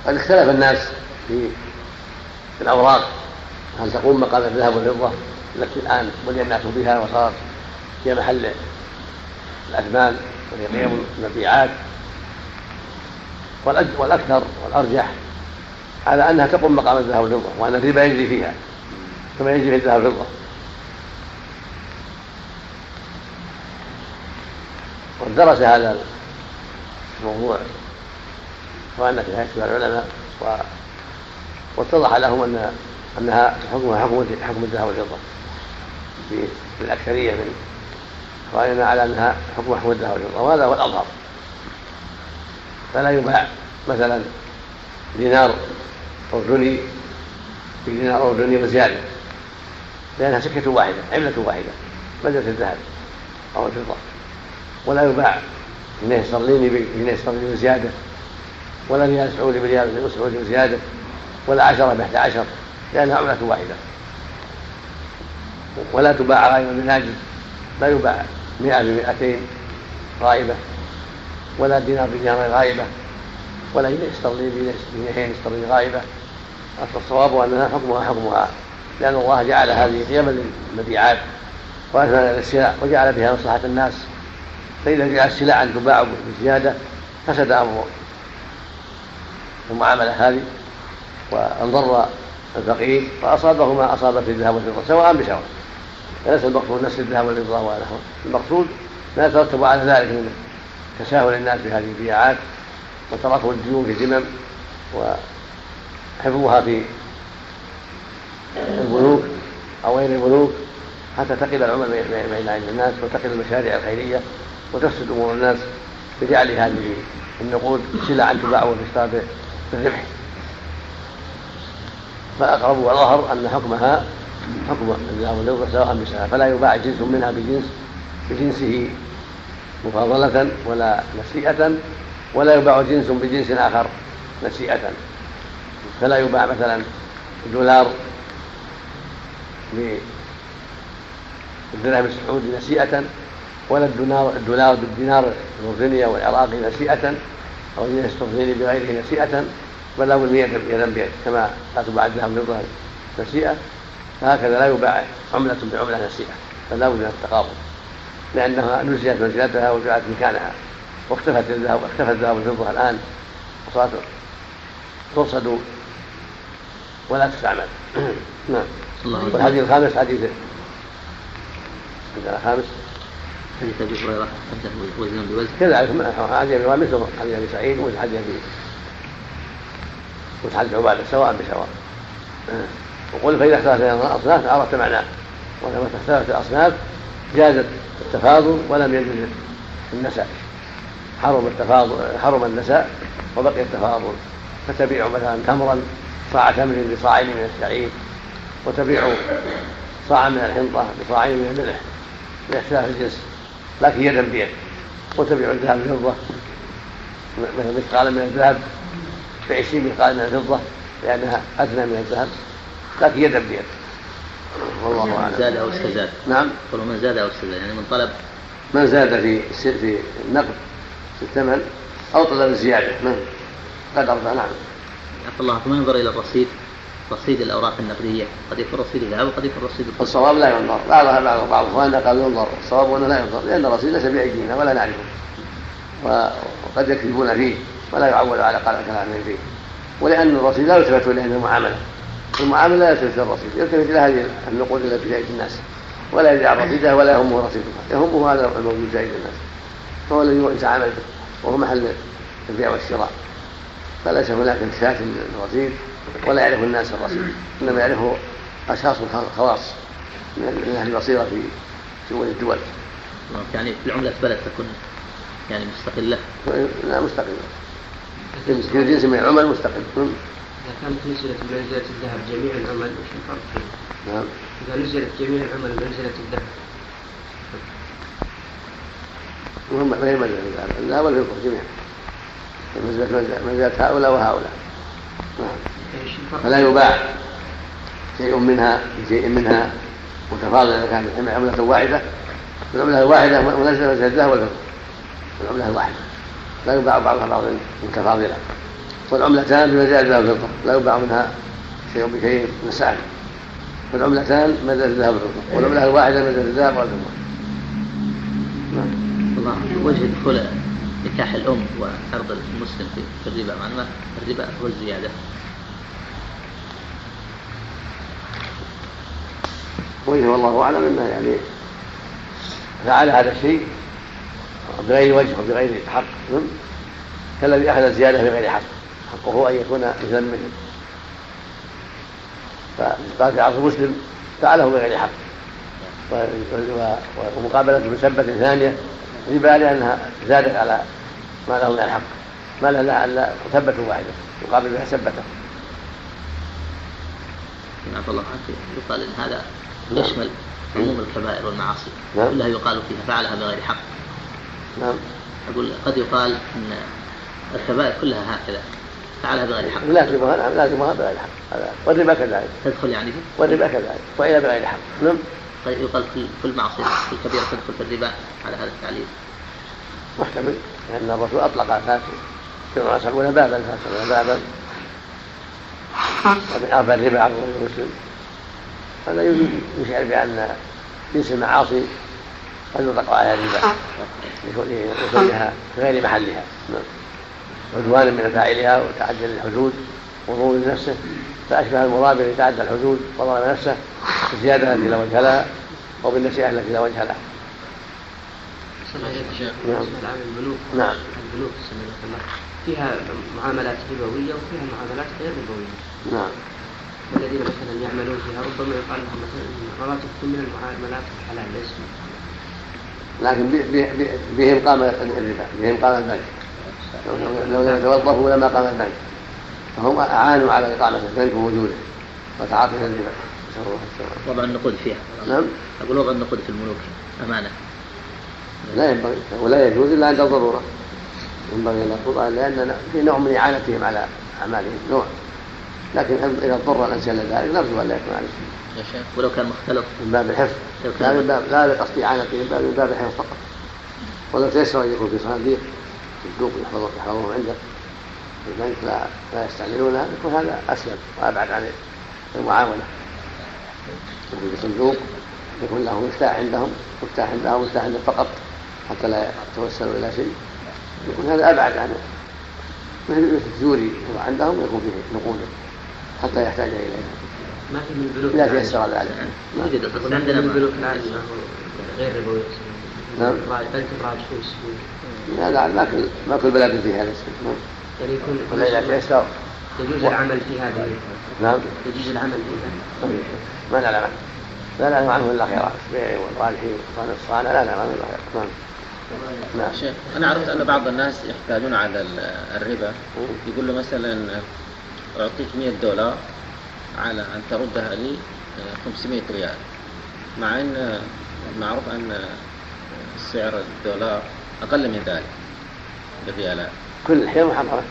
قد اختلف الناس في الأوراق. هل تقوم مقام الذهب والفضة؟ التي الآن بني الناس بها وصارت هي محل الاثمان وهي قيم المبيعات والأكثر والأرجح على أنها تقوم مقام الذهب والفضة وأن الربا يجري فيها كما يجري في الذهب والفضة ودرس هذا الموضوع وأن في هيئة العلماء. واتضح لهم أن أنها حكمها حكم حكم الذهب والفضة في الأكثرية من إخواننا على أنها حكم الذهب والفضة وهذا هو الأظهر. فلا يباع مثلا دينار أردني بدينار أردني وزيادة لأنها سكة واحدة عملة واحدة بدلة الذهب أو الفضة. ولا يباع جنيه استرليني بجنيه استرليني وزيادة ولا ريال سعودي بريال سعودي وزيادة ولا عشرة بإحدى عشر لأنها عملة واحدة. ولا تباع غائبة بناجز لا يباع مئة بمئتين غائبة ولا دينار بدينار غائبة ولا استرليني بجنيهين استرليني غائبة الصواب أنها حكمها حكمها لأن الله جعل هذه قيما للمبيعات وأثمن للسلع وجعل بها مصلحة الناس. فإذا جعل السلع أن تباع بزيادة فسد أمر المعاملة هذه وانضر الفقير فأصابه ما أصاب في الذهب والفضة سواء بسواء فليس المقصود نسل الذهب والفضة ونحوه المقصود ما يترتب على ذلك من تساهل الناس بهذه البيعات وتراكم الديون في ذمم وحفظها في البنوك أو غير البنوك حتى تقل العمل بين الناس وتقل المشاريع الخيرية وتفسد أمور الناس بجعل هذه النقود سلعا تباع وتشترى بالربح. فأقرب وظهر أن حكمها حكم الذهب والفضة سواء بسواء فلا يباع جنس منها بجنس بجنسه مفاضلة ولا نسيئة ولا يباع جنس بجنس آخر نسيئة. فلا يباع مثلا الدولار بالدرهم السعودي نسيئة ولا الدولار الدولار بالدينار الأردني أو العراقي نسيئة أو يستفضل بغيره نسيئة بل له يدا بيد كما لا تباع الذهب بالفضة نسيئة. فهكذا لا يباع عملة بعملة نسيئة بل لا بد من التقابل لأنها نزلت منزلتها وجعلت مكانها واختفت الذهب اختفت الذهب والفضة الآن وصارت ترصد ولا تستعمل. نعم. والحديث الخامس حديث عندنا خامس حديث أبي هريرة وزنا بوزن كذلك حديث ابي هريره مثل حديث أبي سعيد ومثل حديث ابي مثل حديث عبادة سواء بسواء. وقل فإذا اختلفت الأصناف عرفت معناه. ولما اختلفت الأصناف جازت التفاضل ولم يجوز النساء. حرم التفاضل حرم النساء وبقي التفاضل. فتبيع مثلا تمرا صاع تمر بصاعين من الشعير وتبيع صاعا من الحنطة بصاعين من الملح لاختلاف الجنس لكن يدا بيد. وتبيع الذهب بالفضة مثل مثقالا من الذهب بعشرين مثقالا من الفضة لأنها أدنى من الذهب. لكن يدا بيد. والله أعلم. زاد أو استزاد. نعم. قالوا من زاد أو استزاد يعني من طلب. من زاد في في النقد في الثمن أو طلب الزيادة نعم قدر نعم. عفى الله ثم ينظر إلى الرصيد؟ رصيد الأوراق النقدية. قد يكون رصيد الذهب وقد يكون رصيد الفضه الصواب لا ينظر. بعض بعض اخواننا قالوا ينظر. الصواب أنه لا ينظر لأن الرصيد ليس بأيدينا ولا نعرفه. وقد يكذبون فيه ولا يعول على كلامهم فيه. ولأن الرصيد لا يلتفت اليه عند المعاملة لا يلتفت الرصيد يلتفت إلى هذه النقود التي في الناس. ولا يدع رصيدها ولا يهمه رصيدها يهمه هذا الموجود في الناس فهو الذي يتعامل به وهو محل البيع والشراء. فليس هناك انتفاك للرصيد ولا يعرف الناس الرصيد. إنما يعرفه أشخاص خواص من أهل البصيره في شؤون الدول. يعني في العملة بلد تكون يعني مستقلة. لا مستقلة. كل جنس من العمل مستقل. إذا كانت نزلت بمنزلة الذهب جميع العمل وش الفرق فيه؟ نعم. إذا نزلت جميع العمل بمنزلة الذهب. وهم ما هي منزلة الذهب. والفضة جميعا. منزلة منزلة هؤلاء وهؤلاء. نعم. فلا يباع شيء منها بشيء منها متفاضل إذا كانت عملة واحدة. العملة الواحدة منزلة منزلة الذهب والفضة. العملة الواحدة. لا يباع بعضها بعض متفاضلا والعملتان بمزاج الذهب والفضة لا يباع منها شيء بشيء من السعر والعملتان مزاج الذهب والفضة والعملة الواحدة مزاج الذهب والفضة نعم. الله. وجه دخول نكاح الأم وعرض المسلم في الربا. مع الربا هو الزيادة. وجهه والله أعلم أنه يعني فعل هذا الشيء بغير وجه وبغير حق. كالذي أخذ الزيادة بغير حق. حقه أن يكون مثلا منه. فقال في عصر مسلم فعله بغير حق. ومقابلة مسبة ثانية ربا لأنها زادت على ما له من الحق. ما له الا ثبة واحدة يقابل بها سبته نعم الله عنك. يقال إن هذا يشمل عموم الكبائر والمعاصي. نعم. كلها يقال فيها فعلها بغير حق. نعم. أقول قد يقال أن الكبائر كلها هكذا. فعلها بغير حق لازمها نعم لازمها بغير حق هذا والربا كذلك تدخل يعني فيه؟ والربا كذلك وإلى بغير حق نعم. طيب يقال كل كل معصية كل كبيرة تدخل في الربا على هذا التعليل. محتمل. لأن الرسول أطلق الفاسد كما يسمون بابا الفاسد بابا. ومن أربع الربا على المسلم هذا يشعر بأن جنس المعاصي قد يطلق عليها الربا. لكونها في غير محلها. نعم. عدوان من فاعلها وتعدى الحدود وظهور نفسه فأشبه المرابع يتعدى الحدود وظلم نفسه بالزيادة التي لا وجه لها أو بالنسيئة التي لا. وجه لها نعم. البنوك. نعم. البنوك فيها معاملات ربوية وفيها معاملات غير ربوية نعم. والذين مثلا يعملون فيها ربما يقال لهم مثلا رواتبكم من المعاملات الحلال ليس. لكن بهم قام الربا بهم قام البنك لو لم يتوظفوا لما قام البنك فهم أعانوا على إقامة البنك ووجوده وتعاطي الربا وضع النقود فيها. نعم. أقول وضع النقود في الملوك أمانة. لا ينبغي ولا يجوز إلا عند الضروره ينبغي ان نقول لأن في نوع من إعانتهم على أعمالهم نوع. لكن اذا اضطر الانسان لذلك نرجو أن لا يكون عليه يا شيخ ولو كان مختلط. من باب الحفظ. لا من باب لا لقصد اعانته من باب من باب الحفظ فقط. ولو تيسر أن يكون في صناديق. صندوق يحفظون عنده. في البنك لا لا يستعملونها يكون هذا أسلم وأبعد عن المعاونة. يكون في صندوق يكون له مفتاح عندهم مفتاح عندهم مفتاح عندهم فقط حتى لا يتوسلوا إلى شيء. يكون هذا أبعد عن مثل الجوري عندهم يكون فيه نقود حتى يحتاج اليها ما في من البنوك لا تيسر ذلك. يوجد بس عندنا عندنا من البنوك الان غير ربوي نعم. بنك الراجحوس هذا ما كل ما كل بلد فيه هذا الشيء. نعم يعني يكون يجوز العمل في هذه نعم. يجوز العمل فيها ما نعلم عنه. لا نعلم عنه إلا خيرات. البيع والرالحي والصانع لا نعلم عنه إلا خيرات. نعم. نعم. شيخ أنا عرفت أن بعض الناس يحتاجون على الربا. يقول له مثلا أعطيك 100 دولار على أن تردها لي 500 ريال. مع أن معروف أن سعر الدولار أقل من ذلك. بالريالات كل الحيل محرمة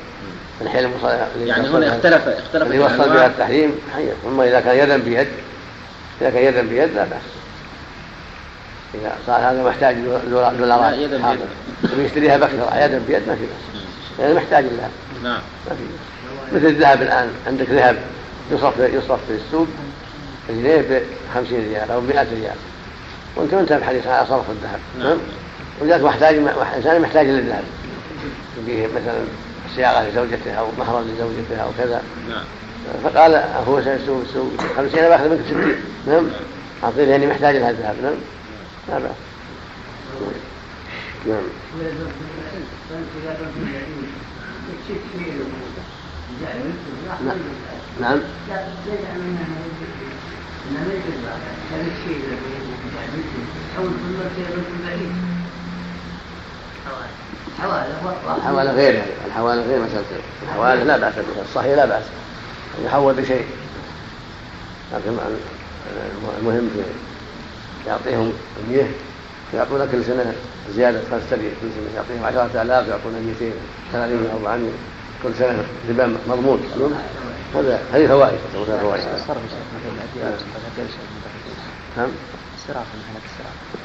الحيل المصالحة يعني هنا اختلف اختلف اللي وصل بها التحريم حي. ثم إذا كان يدا بيد إذا كان يدا بيد لا بأس. إذا صار هذا محتاج دولارات لا يدا بيد. ويشتريها بأكثر يدا بيد ما في بأس. يعني محتاج لها. نعم. ما في مثل الذهب الآن. عندك ذهب يصرف يصرف في السوق الجنيه ب 50 ريال أو 100 ريال. وأنت ما انت بحديث على صرف الذهب. نعم. ولذلك محتاج إنسان محتاج للذهب فيه مثلا صياغه لزوجته أو مهرا لزوجته أو كذا. نعم. فقال هو سوق سوق خمسين أنا باخذ منك ستين. نعم. أعطيني يعني محتاج لهذا الذهب نعم. لا بأس نعم. نعم. الحوالة غير الحوالة غير مسألة. الحوالة لا بأس بها. الصحيح لا بأس. أن يحول بشيء. لكن المهم في يعطيهم المية يعطون كل سنة زيادة. خمسة كل سنة. يعطيهم عشرة آلاف يعطون 200 ثلاثين أو عني كل سنة ربا مضمون. هذا هذه فوائد. فوائد. نعم. الصراحة محلات الصراحة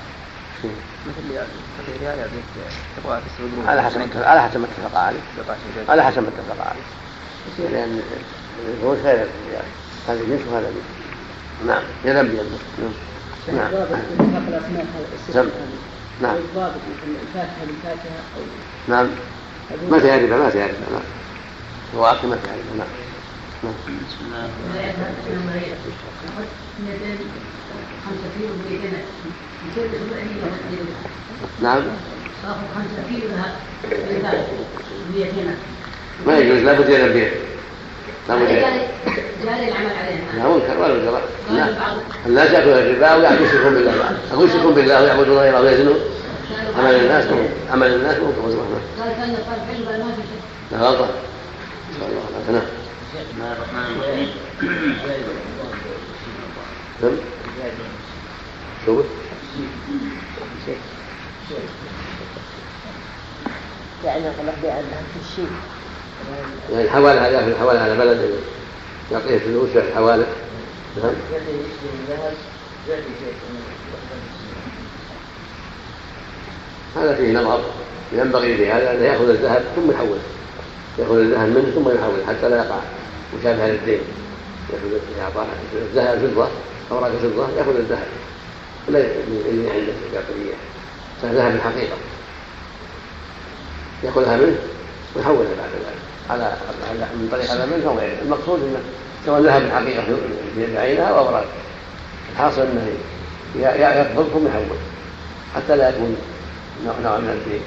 مثل مثل ريال يعطيك تبغى تسوي على حسب على حسب ما اتفق عليه على حسب ما اتفق عليه لأن الفلوس غير الريال هذا جنس وهذا جنس نعم. يدا بيد نعم. نعم. نعم. نعم. الضابط مثل الفاتحة بالفاتحة أو نعم. ما فيها ربا ما فيها ربا نعم. الواقع ما فيها ربا نعم. نعم. بسم الله نعم. ما يجوز لابد من البيع. لابد لا منكر ولا منكر لا. ياكلون الربا يشركون بالله. أقول يشركون بالله ويعبدون غيره ويزنون عمل الناس عمل الناس منكر والله قال كان لا غلطه ان شاء الله لا. نعم بسم الله الرحمن الرحيم شوف يعني بيع الذهب في الشيء هذا في الحوالة على بلد يعطيه فلوس في الحوالة نعم. هذا فيه نظر ينبغي في هذا أن يأخذ الذهب ثم يحوله يأخذ الذهب منه ثم يحوله حتى لا يقع مشابهة للدين. يأخذ الذهب فضة أوراق فضة يأخذ الذهب. لا اللي عنده الباطنية ذهب الحقيقة يأخذها منه ويحولها بعد ذلك. على من طريق هذا منه أو غيره المقصود إنه سواء ذهب الحقيقة في عينها أو اوراق الحاصل إنه يقبض ثم يحول حتى لا يكون نوع من الدين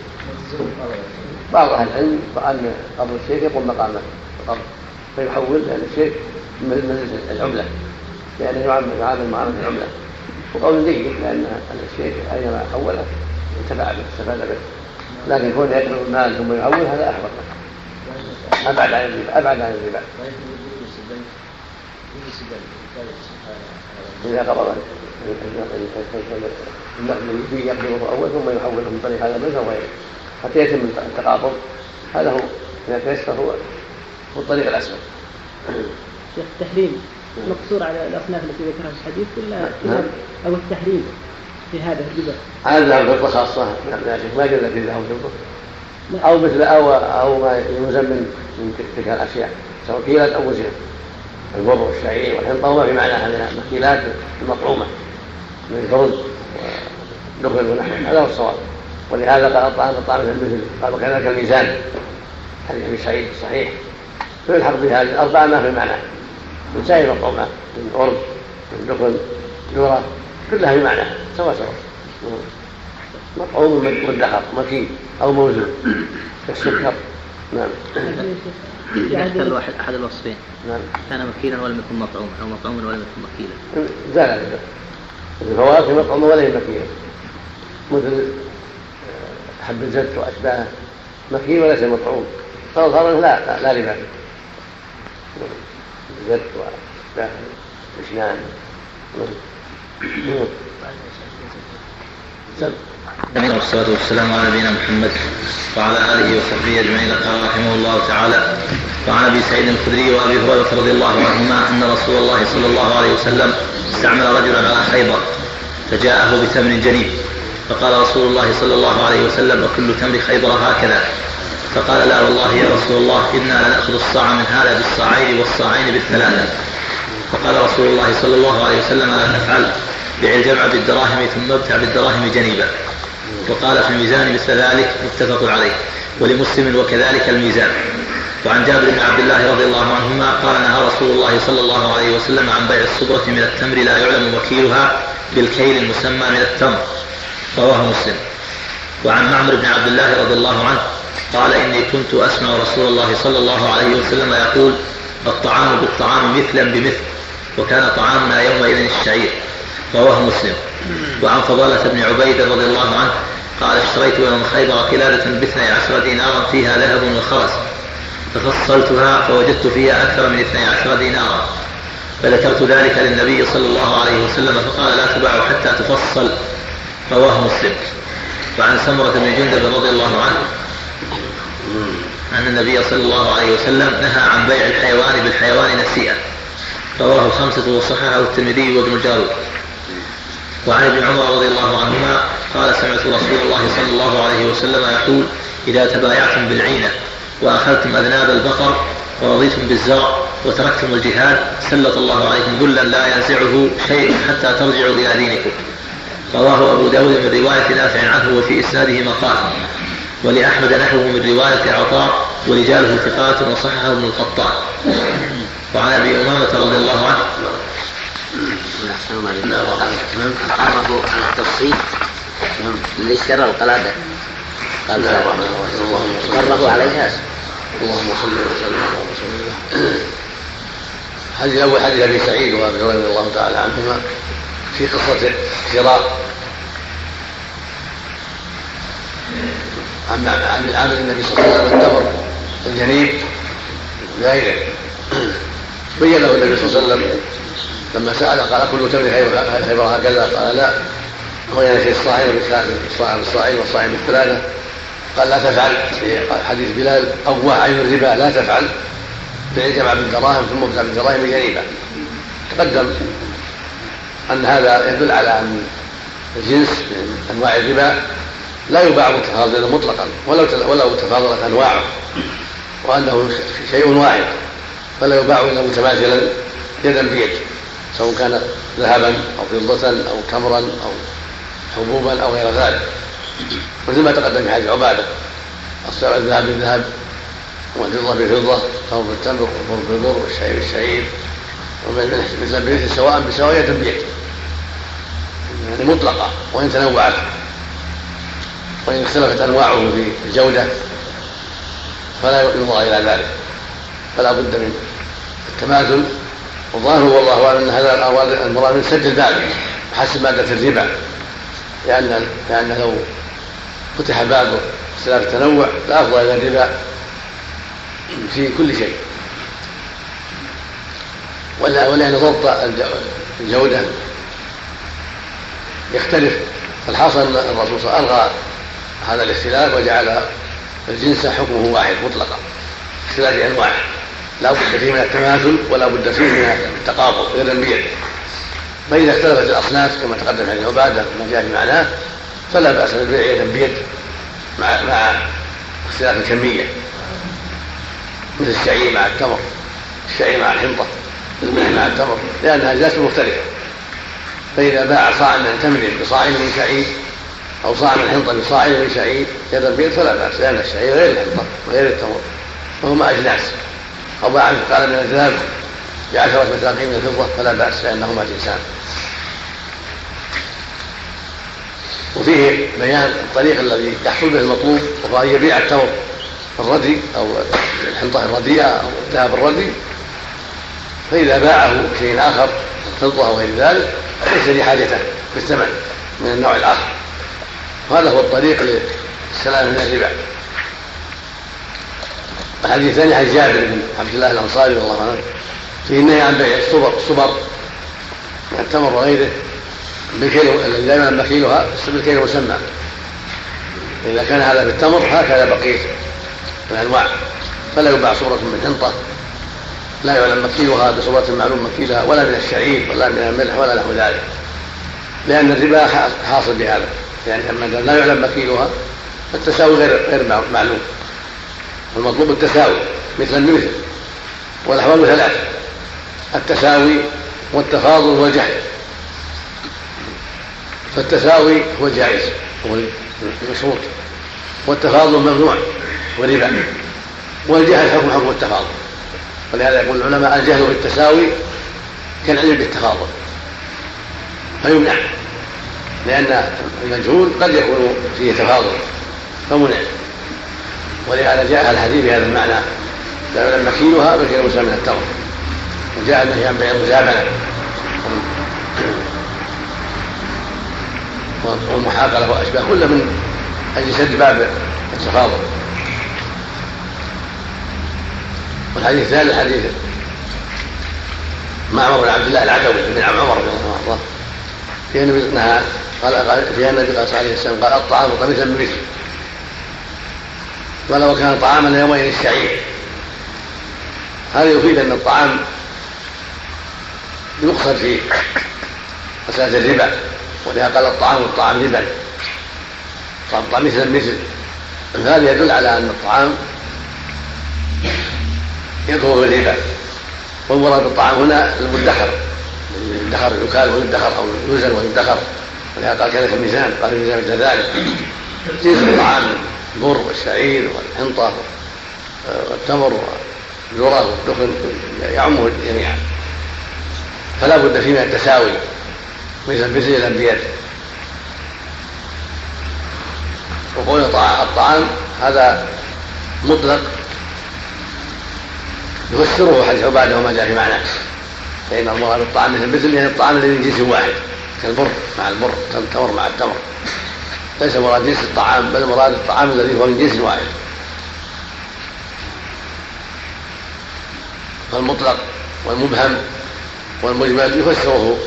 بعض أهل العلم أن قبض الشيخ يقوم مقام القبض فيحول الشيخ من العملة. لأنه يعامل معاملة العملة. وقول جيد لأن الشيخ اينما حوله انتفع به استفاد به. لكن كون يقبض المال ثم يحول هذا احبط أبعد عن الربا أبعد عن الربا. إذا قبض الذي يقبضه أول ثم يحوله من طريق هذا البيت أو غيره حتى يتم التقابض هذا هو. إذا تيسر هو الطريق الاسود شيخ التحريم مقصور على الأصناف التي ذكرها في الحديث ولا أو التحريم في هذا الربا؟ هذا الذهب فضه خاصة ما جاز في الذهب فضه أو مثل أو أو ما يلزم من تلك الأشياء سواء كيلات أو وزن. البر والشعير والحنطه وما في معنى هذه المكيلات المطعومة من الفرد والدخل ونحوه هذا هو الصواب. ولهذا قال الطعام الطعام المثل قال وكذلك الميزان حديث ابي سعيد الصحيح. فيلحق بهذه الاربعه ما في معنى. من سائر من قرب من دخل ذره كلها في معنى سواء سواء. مطعوم مدخر مكين أو موزون كالسكر. نعم. إذا احتل واحد أحد الوصفين. نعم. كان مكيلا ولم يكن مطعوما أو مطعوما ولم يكن مكيلا زال ذلك الفواكه مطعومة ولا هي مكيلة؟ مثل آه، حب الزت وأشباهه. مكيل وليس مطعوم. فالظاهر لا لا, لا ربا الزت وأشباهه الإشنان سلم عليه الصلاة والسلام على نبينا محمد وعلى آله وصحبه أجمعين. قال رحمه الله تعالى وعن أبي سعيد الخدري وأبي هريرة رضي الله عنهما أن رسول الله صلى الله عليه وسلم استعمل رجلا على خيبر فجاءه بتمر جنيب فقال رسول الله صلى الله عليه وسلم وكل تمر خيبر هكذا. فقال لا والله يا رسول الله إنا لنأخذ الصاع من هذا بالصاعين والصاعين بالثلاثة. فقال رسول الله صلى الله عليه وسلم لا تفعل بع الجمع بالدراهم ثم ابتع بالدراهم جنيبا؟ وقال في الميزان مثل ذلك متفق عليه ولمسلم وكذلك الميزان. وعن جابر بن عبد الله رضي الله عنهما قال نهى رسول الله صلى الله عليه وسلم عن بيع الصبرة من التمر لا يعلم وكيلها بالكيل المسمى من التمر. رواه مسلم. وعن معمر بن عبد الله رضي الله عنه قال إني كنت أسمع رسول الله صلى الله عليه وسلم يقول الطعام بالطعام مثلا بمثل وكان طعامنا يومئذ الشعير رواه مسلم. وعن فضالة بن عبيد رضي الله عنه قال اشتريت يوم خيبر قلادة باثني عشر دينارا فيها ذهب وخرس ففصلتها فوجدت فيها أكثر من اثني عشر دينارا. فذكرت ذلك للنبي صلى الله عليه وسلم فقال لا تباع حتى تفصل. رواه مسلم. وعن سمرة بن جندب رضي الله عنه أن النبي صلى الله عليه وسلم نهى عن بيع الحيوان بالحيوان نسيئا رواه الخمسة وصححه الترمذي وابن جارود وعن ابن عمر رضي الله عنهما قال سمعت رسول الله صلى الله عليه وسلم يقول إذا تبايعتم بالعينة وأخذتم أذناب البقر ورضيتم بالزرع وتركتم الجهاد سلط الله عليكم ذلا لا ينزعه شيء حتى ترجعوا إلى دينكم. رواه أبو داود من رواية نافع عنه وفي إسناده مقال. ولأحمد نحوه من رواية عطاء ورجاله ثقات وصححه ابن القطان. وعن أبي أمامة رضي الله عنه. عرفوا على التفصيل اللي اشترى القلادة قال قربوا عليها اللهم صل وسلم على رسول الله الحديث الأول حديث أبي سعيد وأبي هريره رضي الله تعالى عنهما في قصة شراء عن عن النبي صلى الله عليه وسلم التمر الجنيب غيره بين له النبي صلى الله عليه وسلم لما سأل قال كل تمر خيبر هكذا قال لا. هو ينفي الصاعين الصاع بالصاعين والصاعين بالثلاثة قال لا تفعل. في حديث بلال أو عين الربا لا تفعل. بيع جمع بالدراهم ثم ابتع بالدراهم جريمة تقدم أن هذا يدل على أن الجنس من أنواع الربا لا يباع متفاضلا مطلقا ولو ولو تفاضلت أنواعه وأنه شيء واحد فلا يباع إلا متماثلا يدا بيد سواء كان ذهبا أو فضة أو تمرا أو حبوبا أو غير ذلك. مثل ما تقدم في حديث عبادة الذهب بالذهب والفضة بفضة التمر بالتمر والبر بالبر والشعير بالشعير مثل سواء بسواء يدا بيد يعني مطلقة وإن تنوعت. وإن اختلفت أنواعه في الجودة فلا ينظر إلى ذلك فلا بد من التماثل. والظاهر والله أعلم أن هذا المراد من سد الباب حسب ماده الربا لأن لأن لو فتح باب اختلاف التنوع لافضل إلى الربا في كل شيء. ولا ولأن ضبط الجودة يختلف. الحاصل أن الرسول صلى الله عليه وسلم ألغى هذا الاختلاف وجعل الجنس حكمه واحد مطلقا اختلاف أنواعه. لا بد فيه من التماثل ولا بد فيه من التقابل غير بيد فإذا اختلفت الأصناف كما تقدم عن عبادة ما جاء في معناه فلا بأس بالبيع يدا بيد مع مع اختلاف الكمية. مثل الشعير مع التمر الشعير مع الحنطة الملح مع التمر لأنها أجناس مختلفة. فإذا باع صاع من تمر بصاع من شعير أو صاع من حنطة بصاع من شعير يدا بيد فلا بأس لأن الشعير غير الحنطة وغير التمر. وهما أجناس. أو باع مثقالا من الذهب بعشرة مثاقين من الفضة فلا بأس لأنهما جنسان. وفيه بيان الطريق الذي يحصل به المطلوب وهو أن يبيع التمر الردي أو الحنطة الرديئة أو الذهب الردي. فإذا باعه شيء آخر الفضة أو غير ذلك ليس لحاجته في الثمن من النوع الآخر. وهذا هو الطريق للسلام من الربا. الحديث الثاني عن جابر بن عبد الله الأنصاري رضي الله عنه فيه النهي عن بيع الصبر الصبر من التمر وغيره بالكيل لا يعلم مكيلها بالكيل المسمى فاذا كان هذا بالتمر هكذا بقيه الانواع فلا يباع صبرة من حنطة لا يعلم مكيلها بصبرة معلوم مكيلها ولا من الشعير ولا من الملح ولا نحو ذلك. لأن الربا حاصل بهذا. يعني أما لا يعلم مكيلها فالتساوي غير غير معلوم. المطلوب التساوي مثلا بمثل والأحوال ثلاثة التساوي والتفاضل والجهل فالتساوي هو الجائز هو المشروط والتفاضل ممنوع وربا. والجهل حكم حكم التفاضل. ولهذا يقول العلماء الجهل بالتساوي كالعلم بالتفاضل. فيمنع. لأن المجهول قد يكون فيه تفاضل فمنع. ولهذا جاء الحديث بهذا المعنى لما كيلها بكيل موسى من التمر. وجاء النهي عن بيع المزابنة والمحاقرة وأشباه كل من أجل سد باب التفاضل. والحديث الثالث حديث معمر بن عبد الله العدوي بن عمر رضي الله عنه النبي قال في النبي صلى الله عليه وسلم قال الطعام طمثا بمثل قال وكان طعاما يومئذ الشعير هذا يفيد أن الطعام يقصد في مسألة الربا ولهذا قال الطعام والطعام ربا. طعام مثل مثل هذا يدل على أن الطعام يدخل في الربا. والمراد بالطعام هنا المدخر. يدخر يكال ويدخر أو يوزن ويدخر. ولهذا قال كذلك الميزان قال الميزان مثل ذلك. جنس الطعام البر والشعير والحنطة والتمر والذرة والدخن يعمه جميعا. فلا بد فيه من التساوي مثل مثل بيد وقول الطعام هذا مطلق يفسره حديث عبادة وما جاء في معناه. فإن المراد بالطعام مثل مثل يعني الطعام الذي من جنس واحد. كالبر مع البر كالتمر مع التمر. ليس مراد جنس الطعام بل مراد الطعام الذي هو من جنس واحد. فالمطلق والمبهم والمجمل يفسره.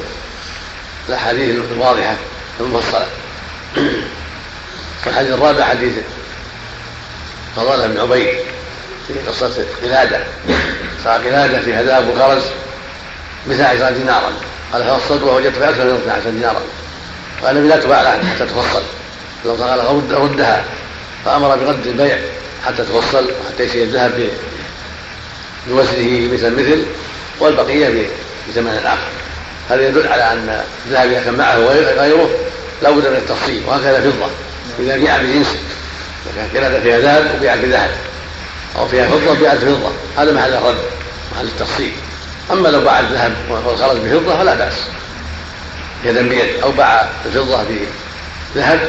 الأحاديث الواضحة المفصلة. والحديث الرابع حديث فضالة بن عبيد في قصة قلادة. صار قلادة في هداب وخرز مثل عشرة دينارا. قال فوصلت ووجدت في أكثر من 12 دينارا قال لا تباع لها حتى تفصل لو قال رد ردها فأمر برد البيع حتى تفصل وحتى يصير الذهب بوزنه مثل مثل والبقية بثمن آخر. هذا يدل على أن الذهب إذا كان معه غيره لا بد من التفصيل وهكذا فضة. إذا بيع بجنسه كان قلاده فيها ذهب وبيعت بذهب. أو فيها فضة وبيعت بفضه هذا محل الرد محل التفصيل. أما لو باع الذهب والخرج بفضه فلا بأس. يدا بيد أو باع الفضة بذهب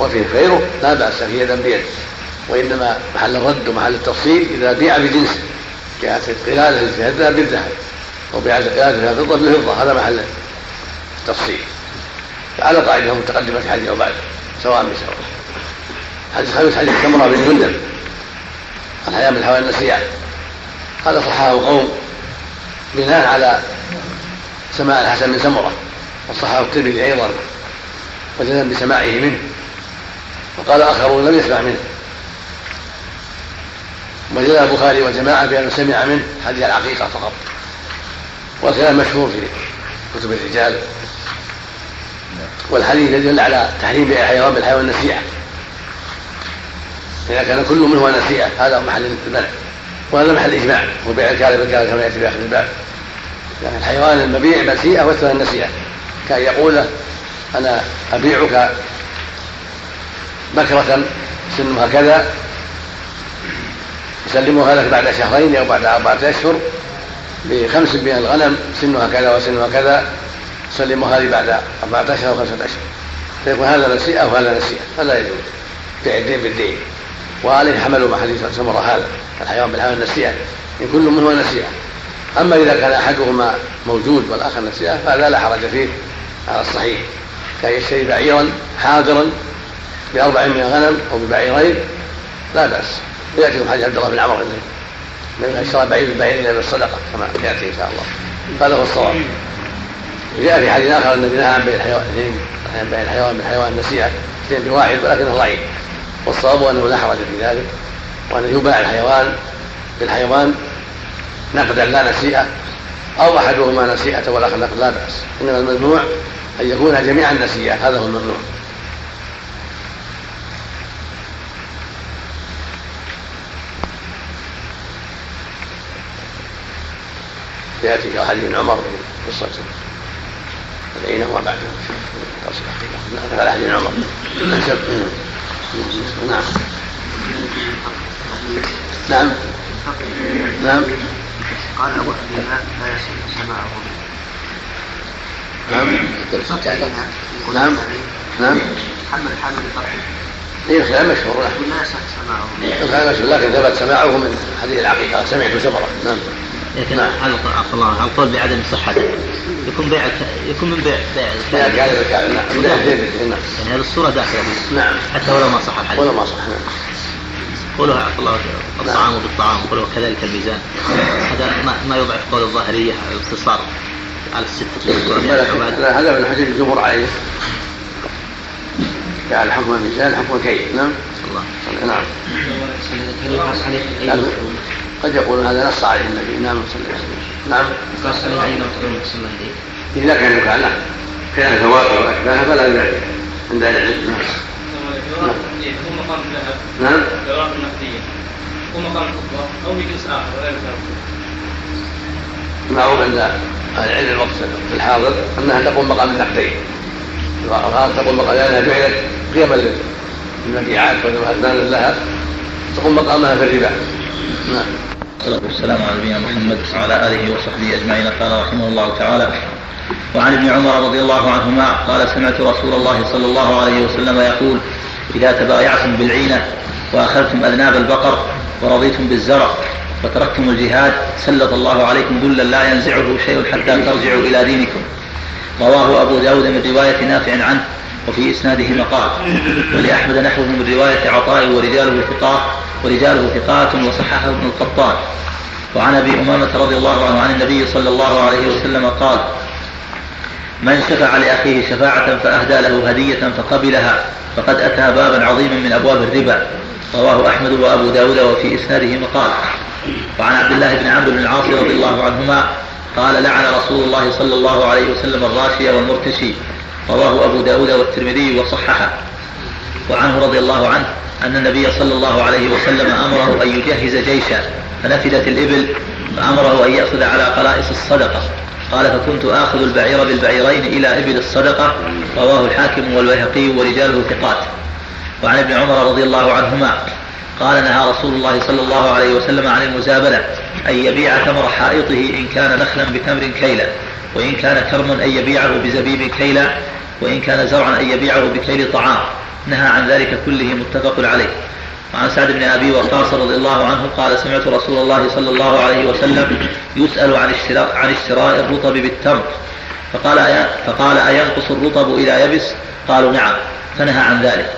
وفيه غيره لا بأس في يدا بيد وإنما محل الرد ومحل التفصيل إذا بيع بجنسه القلادة فيها الذهب بالذهب. وبيع فيها الفضه بالفضة. هذا محل التفصيل. على قاعدة متقدمة في حديث وبعد سواء بسواء حديث خامس حديث سمره بن جندب الحياة من الحوى النسيئه هذا صححه قوم بناء على سماع الحسن بن سمرة وصححه الترمذي أيضا وجزم بسماعه منه وقال آخرون لم يسمع منه. وجزم البخاري وجماعه بأنه سمع منه حديث العقيقه فقط. والكلام مشهور في كتب الرجال. والحديث يدل على تحريم بيع الحيوان بالحيوان نسيئه إذا كان كل منه نسيئة هذا محل المنع وهذا محل إجماع. وبيع الكالب بالكالب كما في آخر الباب. يعني الحيوان المبيع نسيئة والثمن نسيئة كأن يقول أنا أبيعك بكرة سنها كذا يسلمها لك بعد شهرين أو بعد أربعة أشهر بخمس من الغنم سنها كذا وسنها كذا سلمها لي بعد أربعة أشهر أو خمسة أشهر. فيكون هذا نسيئة وهذا نسيئة. هذا يجوز. بيع الدين بالدين. وعليه مع حديث سمر هذا الحيوان بالحيوان نسيئة إن كل منهما نسيئة. أما إذا كان أحدهما موجود والآخر نسيئة فهذا لا حرج فيه على الصحيح. كان يشتري بعيرا حاضرا بأربع من الغنم أو ببعيرين لا بأس. يأتيكم حديث عبد الله بن عمر النبي اشترى بعير بالبعيرين بالصدقة كما يأتي إن شاء الله. هذا هو الصواب. جاء في حديث آخر النبي نهى عن بيع الحيوان بيع الحيوان بالحيوان نسيئة بواحد ولكنه ضعيف. والصواب انه لا حرج في ذلك وأن يباع الحيوان بالحيوان نقدا لا نسيئة أو أحدهما نسيئة والآخر نقد لا بأس. إنما الممنوع أن يكون جميعا نسيئة. هذا هو الممنوع. ياتي في حديث عمر في قصه العين وما بعده تصل حديث عمر. نعم. نعم. نعم. قال أبو حنيفة لا يصح سماعه. نعم. نعم. نعم. حمل حامل طرح هي الخلاف مشهور يقول لا يصح سماعه. الخلاف مشهور لكن ثبت سماعه من حديث العقيقة سمعت سبرة نعم. لكن نعم. على عفوا الله على القول بعدم صحته يكون بيع يكون من بيع بيع الكعبة نعم نعم. يعني هذه الصورة داخلة. فيه نعم. حتى ولو ما صح الحديث. ولا ما صح نعم. قولها عفى الله الطعام بالطعام قولوا كذلك الميزان. هذا ما, ما يضعف قول الظاهرية على الاقتصار على الستة يعني هذا من حديث الجمهور عليه. جعل حكم الميزان حكم الكيل نعم. الله. نعم. قد يقول هذا نص عليه النبي نعم صلى الله عليه وسلم. نعم. يقاس عليه إذا كان يفعل نعم كان ثوابه وأشباهه فلا ذلك عند أهل العلم. نعم. نعم. الأوراق النقدية هو مقام الخطبة أو جنس آخر ولا معروف عند أهل العلم الوقت في الحاضر أنها تقوم مقام النقدين. الغار تقوم مقام لأنها جعلت قيما للمبيعات وأثمان لها تقوم مقامها في الربا. نعم والصلاة والسلام على نبينا محمد وعلى آله وصحبه أجمعين. قال رحمه الله تعالى وعن ابن عمر رضي الله عنهما قال سمعت رسول الله صلى الله عليه وسلم يقول إذا تبايعتم بالعينة وأخذتم أذناب البقر ورضيتم بالزرع وتركتم الجهاد سلط الله عليكم ذلا لا ينزعه شيء حتى ترجعوا إلى دينكم. رواه أبو داود من رواية نافع عنه. وفي إسناده مقال. ولأحمد نحوه من رواية عطاء ورجاله ثقات ورجاله ثقات وصححه ابن القطان. وعن أبي أمامة رضي الله عنه عن النبي صلى الله عليه وسلم قال من شفع لأخيه شفاعة فأهدى له هدية فقبلها فقد أتى بابا عظيما من أبواب الربا. رواه أحمد وأبو داود وفي إسناده مقال. وعن عبد الله بن عمرو بن العاص رضي الله عنهما قال لعن رسول الله صلى الله عليه وسلم الراشي والمرتشي رواه أبو داود والترمذي وصححه. وعنه رضي الله عنه أن النبي صلى الله عليه وسلم أمره أن يجهز جيشا فنفدت الإبل فأمره أن يأخذ على قلائص الصدقة. قال فكنت آخذ البعير بالبعيرين إلى إبل الصدقة. رواه الحاكم والبيهقي ورجاله ثقات. وعن ابن عمر رضي الله عنهما قال نهى رسول الله صلى الله عليه وسلم عن المزابلة. أن يبيع تمر حائطه إن كان نخلا بتمر كيلا وإن كان كرما أن يبيعه بزبيب كيلا وإن كان زرعا أن يبيعه بكيل طعام. نهى عن ذلك كله متفق عليه. وعن سعد بن أبي وقاص رضي الله عنه قال سمعت رسول الله صلى الله عليه وسلم يسأل عن اشتراء عن اشتراء الرطب بالتمر. فقال فقال أينقص الرطب اذا يبس؟ قالوا نعم. فنهى عن ذلك.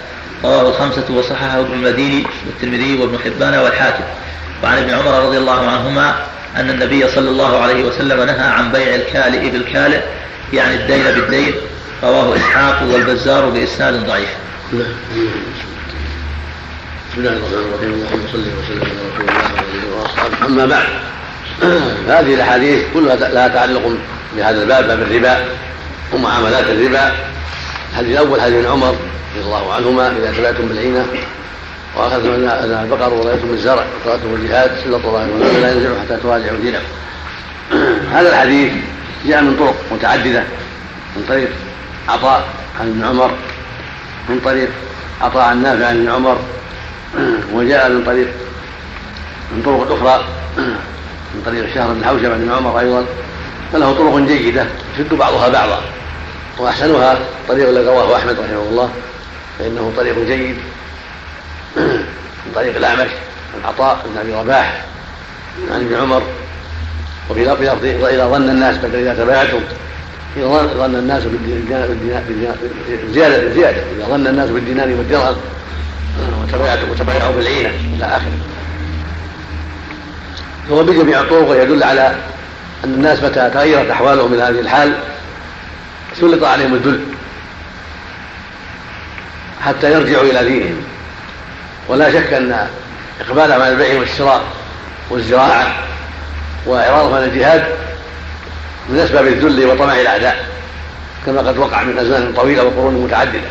رواه الخمسة وصححه ابن المديني والترمذي وابن حبان والحاكم. وعن ابن عمر رضي الله عنهما أن النبي صلى الله عليه وسلم نهى عن بيع الكالئ بالكالئ يعني الدين بالدين. رواه إسحاق والبزار بإسناد ضعيف. بسم الله الرحمن الرحيم اللهم صل وسلم على رسول الله وعلى اله واصحابه أما بعد هذه الأحاديث كلها لها تعلق بهذا الباب باب الربا ومعاملات الربا. الحديث الأول حديث ابن عمر رضي الله عنهما إذا تبعتم بالعينة. واخذتم اذناب البقر ورأيتم الزرع وقراتم الجهاد سلط الله لا ينزل حتى تراجعوا دينكم هذا الحديث جاء من طرق متعددة من طريق عطاء عن ابن عمر من طريق عطاء عن نافع عن ابن عمر وجاء من طريق من طرق أخرى من طريق شهر بن حوشب عن ابن عمر أيضا. فله طرق جيدة يشد بعضها بعضا. وأحسنها طريق الذي رواه أحمد رحمه الله فإنه طريق جيد. من طريق الأعمش عن عطاء بن أبي رباح عن ابن عمر. وفي لفظ إذا ظن الناس بدل إذا تبايعتم إذا ظن الناس بالدينار بالدينار زيادة زيادة إذا ظن الناس بالدينار والدرهم وتبايعتم وتبايعوا بالعينة إلى آخره. هو بجميع الطرق يدل على أن الناس متى تغيرت أحوالهم من هذه الحال سلط عليهم الذل حتى يرجعوا إلى دينهم. ولا شك أن إقبالهم على البيع والشراء والزراعة وإعراضهم عن الجهاد من أسباب الذل وطمع الأعداء كما قد وقع من أزمان طويلة وقرون متعددة.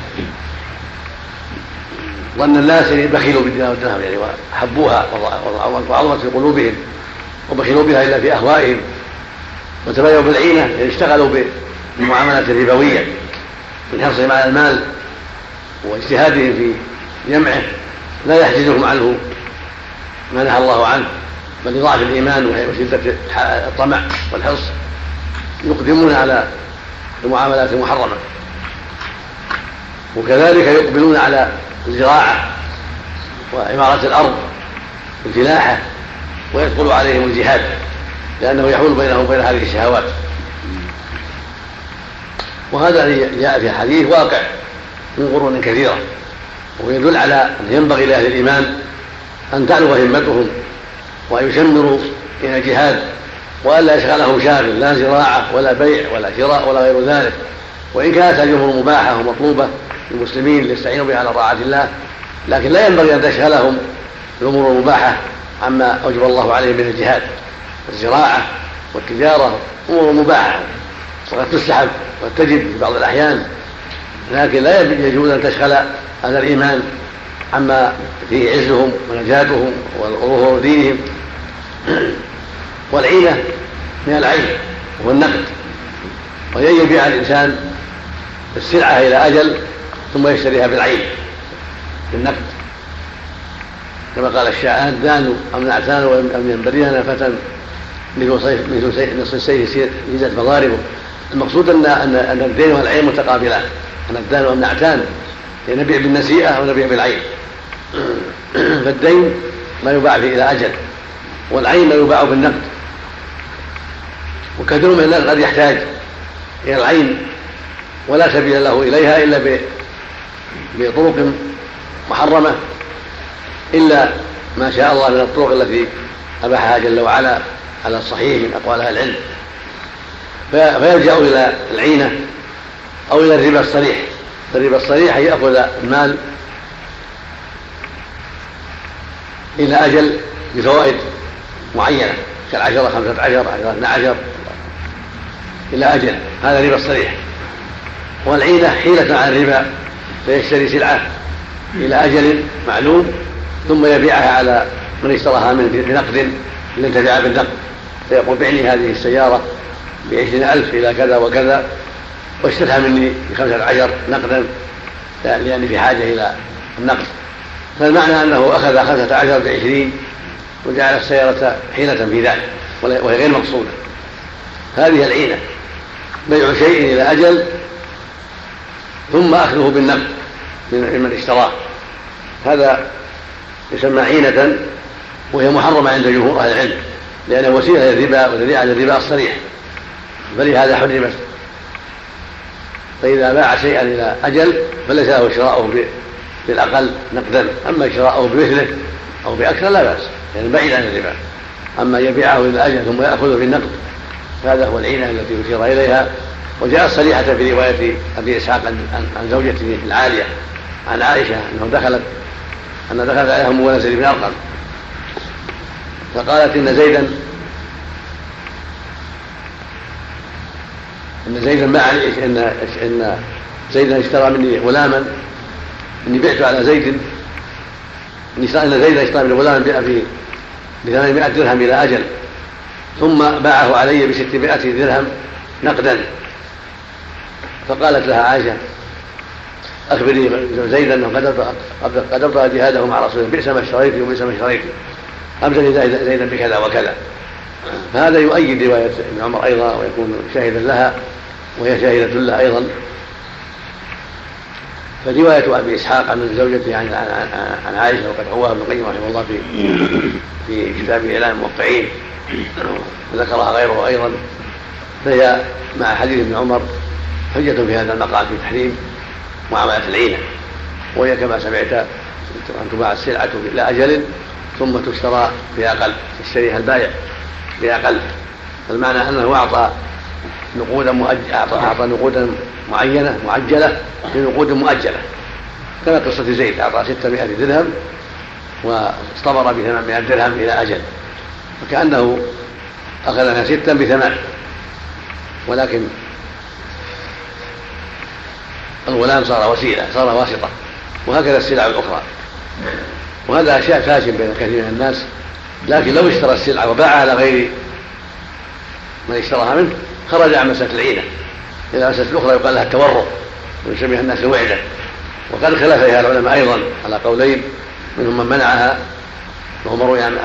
ظن الناس يعني بخلوا بالدينار والدرهم يعني وحبوها وعظمت في قلوبهم وبخلوا بها إلا في أهوائهم وتبايعوا بالعينة يعني اشتغلوا بالمعاملات الربويه من حرصهم على المال واجتهادهم في جمعه لا يحجزهم عنه ما نهى الله عنه بل لضعف الإيمان وشده الطمع والحرص. يقدمون على المعاملات المحرمة. وكذلك يقبلون على الزراعة وعمارة الأرض والفلاحه ويدخل عليهم الجهاد لأنه يحول بينهم وبين هذه الشهوات. وهذا الذي جاء في حديث واقع من قرون كثيرة. ويدل على أن ينبغي لأهل الإيمان أن تعلو همتهم وأن يشمروا إلى الجهاد والا يشغلهم شاغل لا زراعة ولا بيع ولا شراء ولا غير ذلك. وإن كانت هذه الأمور مباحة ومطلوبة للمسلمين ليستعينوا بها على طاعة الله لكن لا ينبغي أن تشغلهم الأمور المباحة عما اوجب الله عليهم من الجهاد. الزراعة والتجارة أمور مباحة وقد تستحب وقد تجد في بعض الأحيان لكن لا يجوز أن تشغل هذا الإيمان عما فيه عزهم ونجاتهم وظهور دينهم والعينه من العين وهو النقد وهي يبيع الإنسان السلعة إلى أجل ثم يشتريها بالعين بالنقد. كما قال الشاعر دان أم نعتان ام ينبري لنا فتى مثل نصف السيف يزت مضاربه المقصود ان أن الدين والعين متقابلان أن الدان والنعتان. نبيع بالنسيئه أو نبيع بالعين. فالدين ما يباع فيه إلى أجل والعين ما يباع بالنقد. وكثير من الناس قد يحتاج إلى العين ولا سبيل له إليها إلا بطرق محرمة إلا ما شاء الله من الطرق التي أباحها جل وعلا على الصحيح من أقوال أهل العلم. فيلجأ إلى العينة أو إلى الربا الصريح. الربا الصريح ان يأخذ المال إلى أجل بفوائد معينة كالعشرة خمسة عشر اثنى عشر إلى أجل. هذا ربا الصريح. والعينة حيلة عن الربا فيشتري سلعة إلى أجل معلوم ثم يبيعها على من اشتراها منه بنقد لينتفع بالنقد. فيقول بعني هذه السيارة بعشرين ألف إلى كذا وكذا. واشتريها مني بخمسة عشر نقدا لأني في حاجة إلى النقد. فالمعنى أنه أخذ خمسة عشر بعشرين وجعل السيارة حيلة في ذلك وهي غير مقصودة. هذه العينة بيع شيء إلى أجل ثم أخذه بالنقد ممن اشتراه هذا يسمى عينة وهي محرمة عند جمهور أهل العلم لأنها وسيلة للربا وذريعة للربا الصريح. فلهذا حرمت. فإذا باع شيئا إلى أجل فليس له شراؤه بالأقل نقدا. أما شراؤه بمثله أو بأكثر لا بأس يعني بعيد عن الربا. أما يبيعه إلى أجل ثم يأخذه بالنقد فهذا هو العينة التي أشير إليها. وجاءت صريحة في رواية أبي إسحاق عن زوجته العالية عن عائشة أنه دخلت أن دخلت عليها أم بن أرقم. فقالت إن زيدا إن زيدا ما عليه إن إن زيدا اشترى مني غلاما إني بعت على زيد. إن زيدا اشترى مني غلاما ب بثمانمائة درهم إلى أجل. ثم باعه علي بستمائة درهم نقدا. فقالت لها عائشة أخبري زيدا أنه قد أبطأ جهاده مع رسول الله بئس ما اشتريت وبئس ما اشتريت. أمسك زيدا بكذا وكذا. فهذا يؤيد رواية ابن عمر أيضا ويكون شاهدا لها وهي شاهدة له أيضا. فرواية أبي إسحاق عن زوجته عن عن عائشة وقد رواها ابن القيم رحمه الله في في كتاب إعلام الموقعين وذكرها غيره أيضا. فهي مع حديث ابن عمر حجة في هذا المقام في تحريم معاملة العينة وهي كما سمعت أن تباع السلعة إلى أجل ثم تشترى بأقل يشتريها البائع بأقل فالمعنى أنه أعطى نقودا مؤجلة أعطى نقودا معينة معجلة بنقود مؤجلة. كما قصة زيد أعطى 600 درهم واصطبر ب 800 درهم إلى أجل. فكأنه أخذ منها ستا بثمان ولكن الغلام صار وسيلة صار واسطة. وهكذا السلع الأخرى. وهذا أشياء فاشل بين كثير من الناس. لكن لو اشترى السلعة وباعها على غير من اشتراها منه خرج عن مسألة العينة إلى مسألة الأخرى يقال لها التورط ويسميها الناس الوعدة. وقد خلف فيها العلماء أيضا على قولين منهم من منعها وهو مروي عن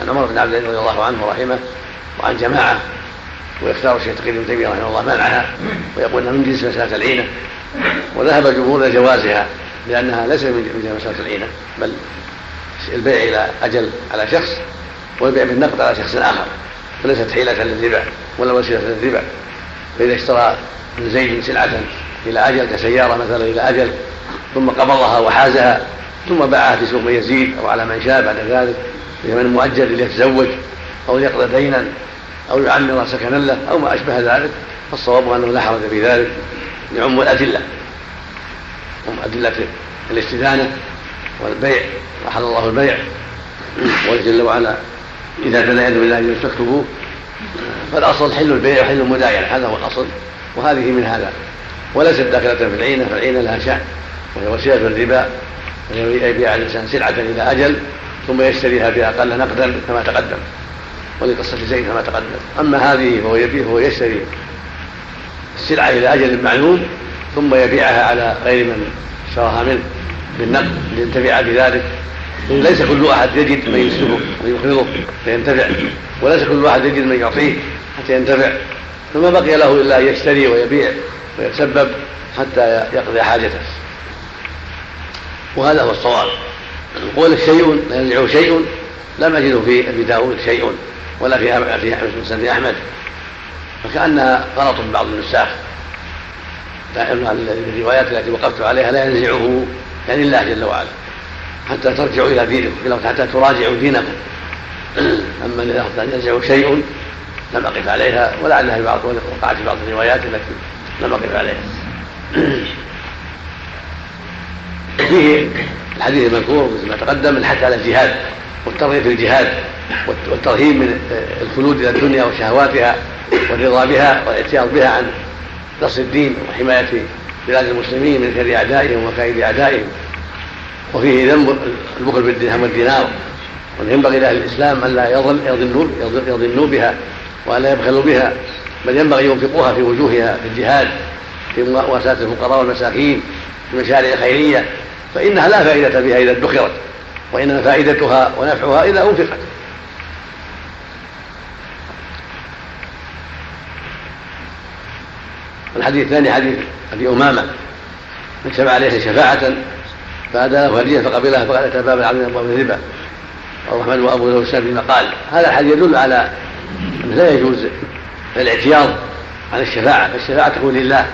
عن عمر بن عبد العزيز رضي الله عنه ورحمه وعن جماعة. ويختار الشيخ تقي بن تيمية رحمه الله منعها ويقول إنها من جنس مسألة العينة. وذهب الجمهور إلى جوازها لأنها ليست من جنس مسألة العينة بل البيع إلى أجل على شخص. والبيع بالنقد على شخص آخر وليست حيلة للربا ولا وسيلة للربا. فإذا اشترى من زيد سلعة إلى أجل كسيارة مثلا إلى أجل ثم قبضها وحازها ثم باعها في سوق يزيد أو على من شاء بعد ذلك لمن مؤجل ليتزوج أو يقضي دينا أو يعمر سكنا له أو ما أشبه ذلك فالصواب أنه لا حرج في ذلك يعم الأدلة. هم أدلة الاستدانة والبيع وحل الله البيع. جل وعلا. إذا تداين بالله فاكتبوه فالأصل حل البيع وحل المداينة هذا هو الأصل وهذه من هذا. وليست داخلة في العينة فالعينة لها شأن وهي وسيلة الربا يبيع الإنسان سلعة إلى أجل ثم يشتريها بأقل نقدا كما تقدم ولقصة زيد كما تقدم. أما هذه فهو يبيع فهو يشتري السلعة إلى أجل معلوم ثم يبيعها على غير من اشتراها منه بالنقد لينتفع بذلك. ليس كل أحد يجد من يسلبه ويقرضه فينتفع. وليس كل واحد يجد من يعطيه حتى ينتفع. فما بقي له إلا أن يشتري ويبيع ويتسبب حتى يقضي حاجته. وهذا هو الصواب. قول شيء لا ينزعه شيء. لم أجده في أبي داود شيء ولا في في مسند أحمد. فكأنها غلط بعض النساخ. الروايات التي وقفت عليها لا ينزعه يعني الله جل وعلا. حتى ترجعوا إلى دينكم حتى تراجعوا دينكم. أما إذا ينزع شيء لم أقف عليها ولعلها في بعض وقعت في بعض الروايات التي لم أقف عليها. فيه الحديث المذكور مثل ما تقدم الحث على الجهاد والترغيب في الجهاد والترهيب من الخلود إلى الدنيا وشهواتها والرضا بها والاعتياض بها عن نصر الدين وحماية بلاد المسلمين من شر أعدائهم وكيد أعدائهم. وفيه ذنب البخل بالدرهم والدينار وينبغي لأهل الإسلام أن لا يظنوا يظنوا بها وأن لا يبخلوا بها بل ينبغي ينفقوها في وجوهها في الجهاد في مواساة الفقراء والمساكين في المشاريع الخيرية فإنها لا فائدة فيها إذا ادخرت وإنما فائدتها ونفعها إذا أنفقت. الحديث الثاني حديث أبي أمامة من شفع عليه شفاعة فأدى له هدية فقبلها فقال أتى باب العبد من أبواب الربا الرحمن وأبو له فيما قال. هذا الحديث يدل على أنه لا يجوز الاعتياض عن الشفاعة فالشفاعة تكون لله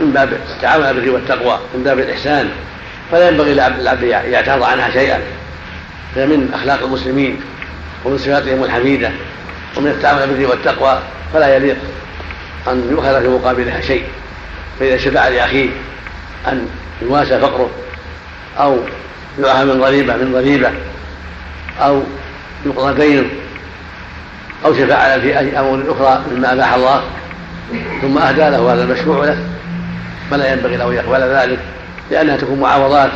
من باب التعاون على البر والتقوى من باب الإحسان. فلا ينبغي للعبد يعترض عنها شيئا. فهي من أخلاق المسلمين ومن صفاتهم الحميدة. ومن التعاون على البر والتقوى فلا يليق أن يؤخذ في مقابلها شيء. فإذا شفع لأخيه أن يواسى فقره أو يعافى من ضريبه من ضريبه أو يقضى دينه أو شفع في امور أخرى مما أباح الله ثم أهدى له هذا المشروع له فلا ينبغي له أن يقبل ذلك لأنها تكون معاوضات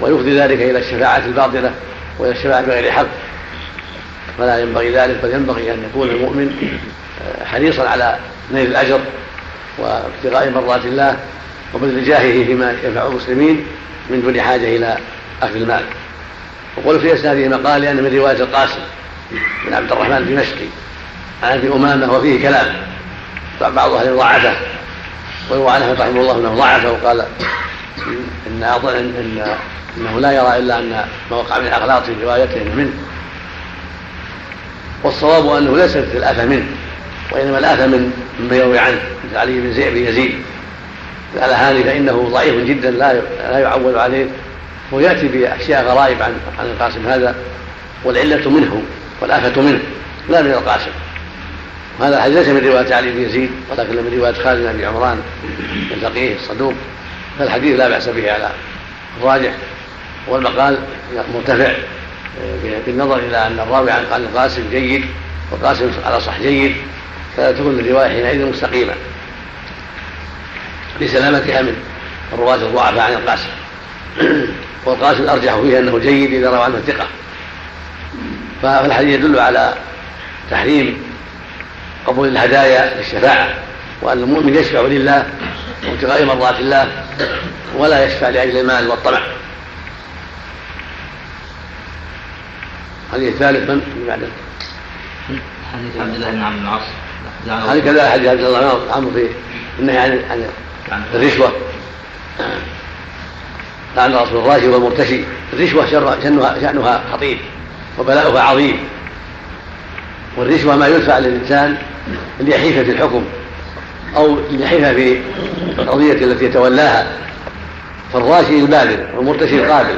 ويفضي ذلك إلى الشفاعة الباطلة وإلى الشفاعة بغير حق فلا ينبغي ذلك بل ينبغي أن يكون المؤمن حريصا على نيل الأجر وابتغاء مرضات الله وبذل جاهه فيما ينفع المسلمين من دون حاجة إلى أخذ المال. وقل في إسناده مقال لأن من رواية القاسم بن عبد الرحمن الدمشقي عن أبي أمامة وفيه كلام بعض أهل ضعفه ويروى عنه رحمه الله أنه ضعفه وقال إن إن أنه لا يرى إلا أن ما وقع من الأغلاط في روايته منه. والصواب أنه ليست الآفة منه وإنما الآفة من مما يروي عنه مثل علي بن زيد بن يزيد. الألهاني فإنه ضعيف جدا لا لا يعول عليه. ويأتي بأشياء غرائب عن عن القاسم هذا والعلة منه والآفة منه لا من القاسم. وهذا الحديث ليس من رواية علي بن يزيد ولكن من رواية خالد بن عمران الفقيه الصدوق. فالحديث لا بأس به على الراجح. والمقال مرتفع بالنظر إلى أن الراوي عن القاسم جيد والقاسم على صح جيد فتكون الرواية حينئذ مستقيمة. لسلامتها من الرواة الضعفاء عن القاسم. والقاسم الأرجح فيه أنه جيد إذا روى عنه ثقة. فالحديث يدل على تحريم قبول الهدايا للشفاعة وأن المؤمن يشفع لله وابتغاء مرضات الله ولا يشفع لأجل المال والطمع. الحديث الثالث من بعده حديث عبد الله بن عمرو بن العاص. هذه كذا حديث عبد الله بن عمرو في النهي عن عن الرشوة. لعن رسول الراشي والمرتشي الرشوة شأنها, شأنها خطير وبلاؤها عظيم. والرشوة ما يدفع للإنسان ليحيف في الحكم أو ليحيف في القضية التي يتولاها. فالراشي البادر والمرتشي القابل.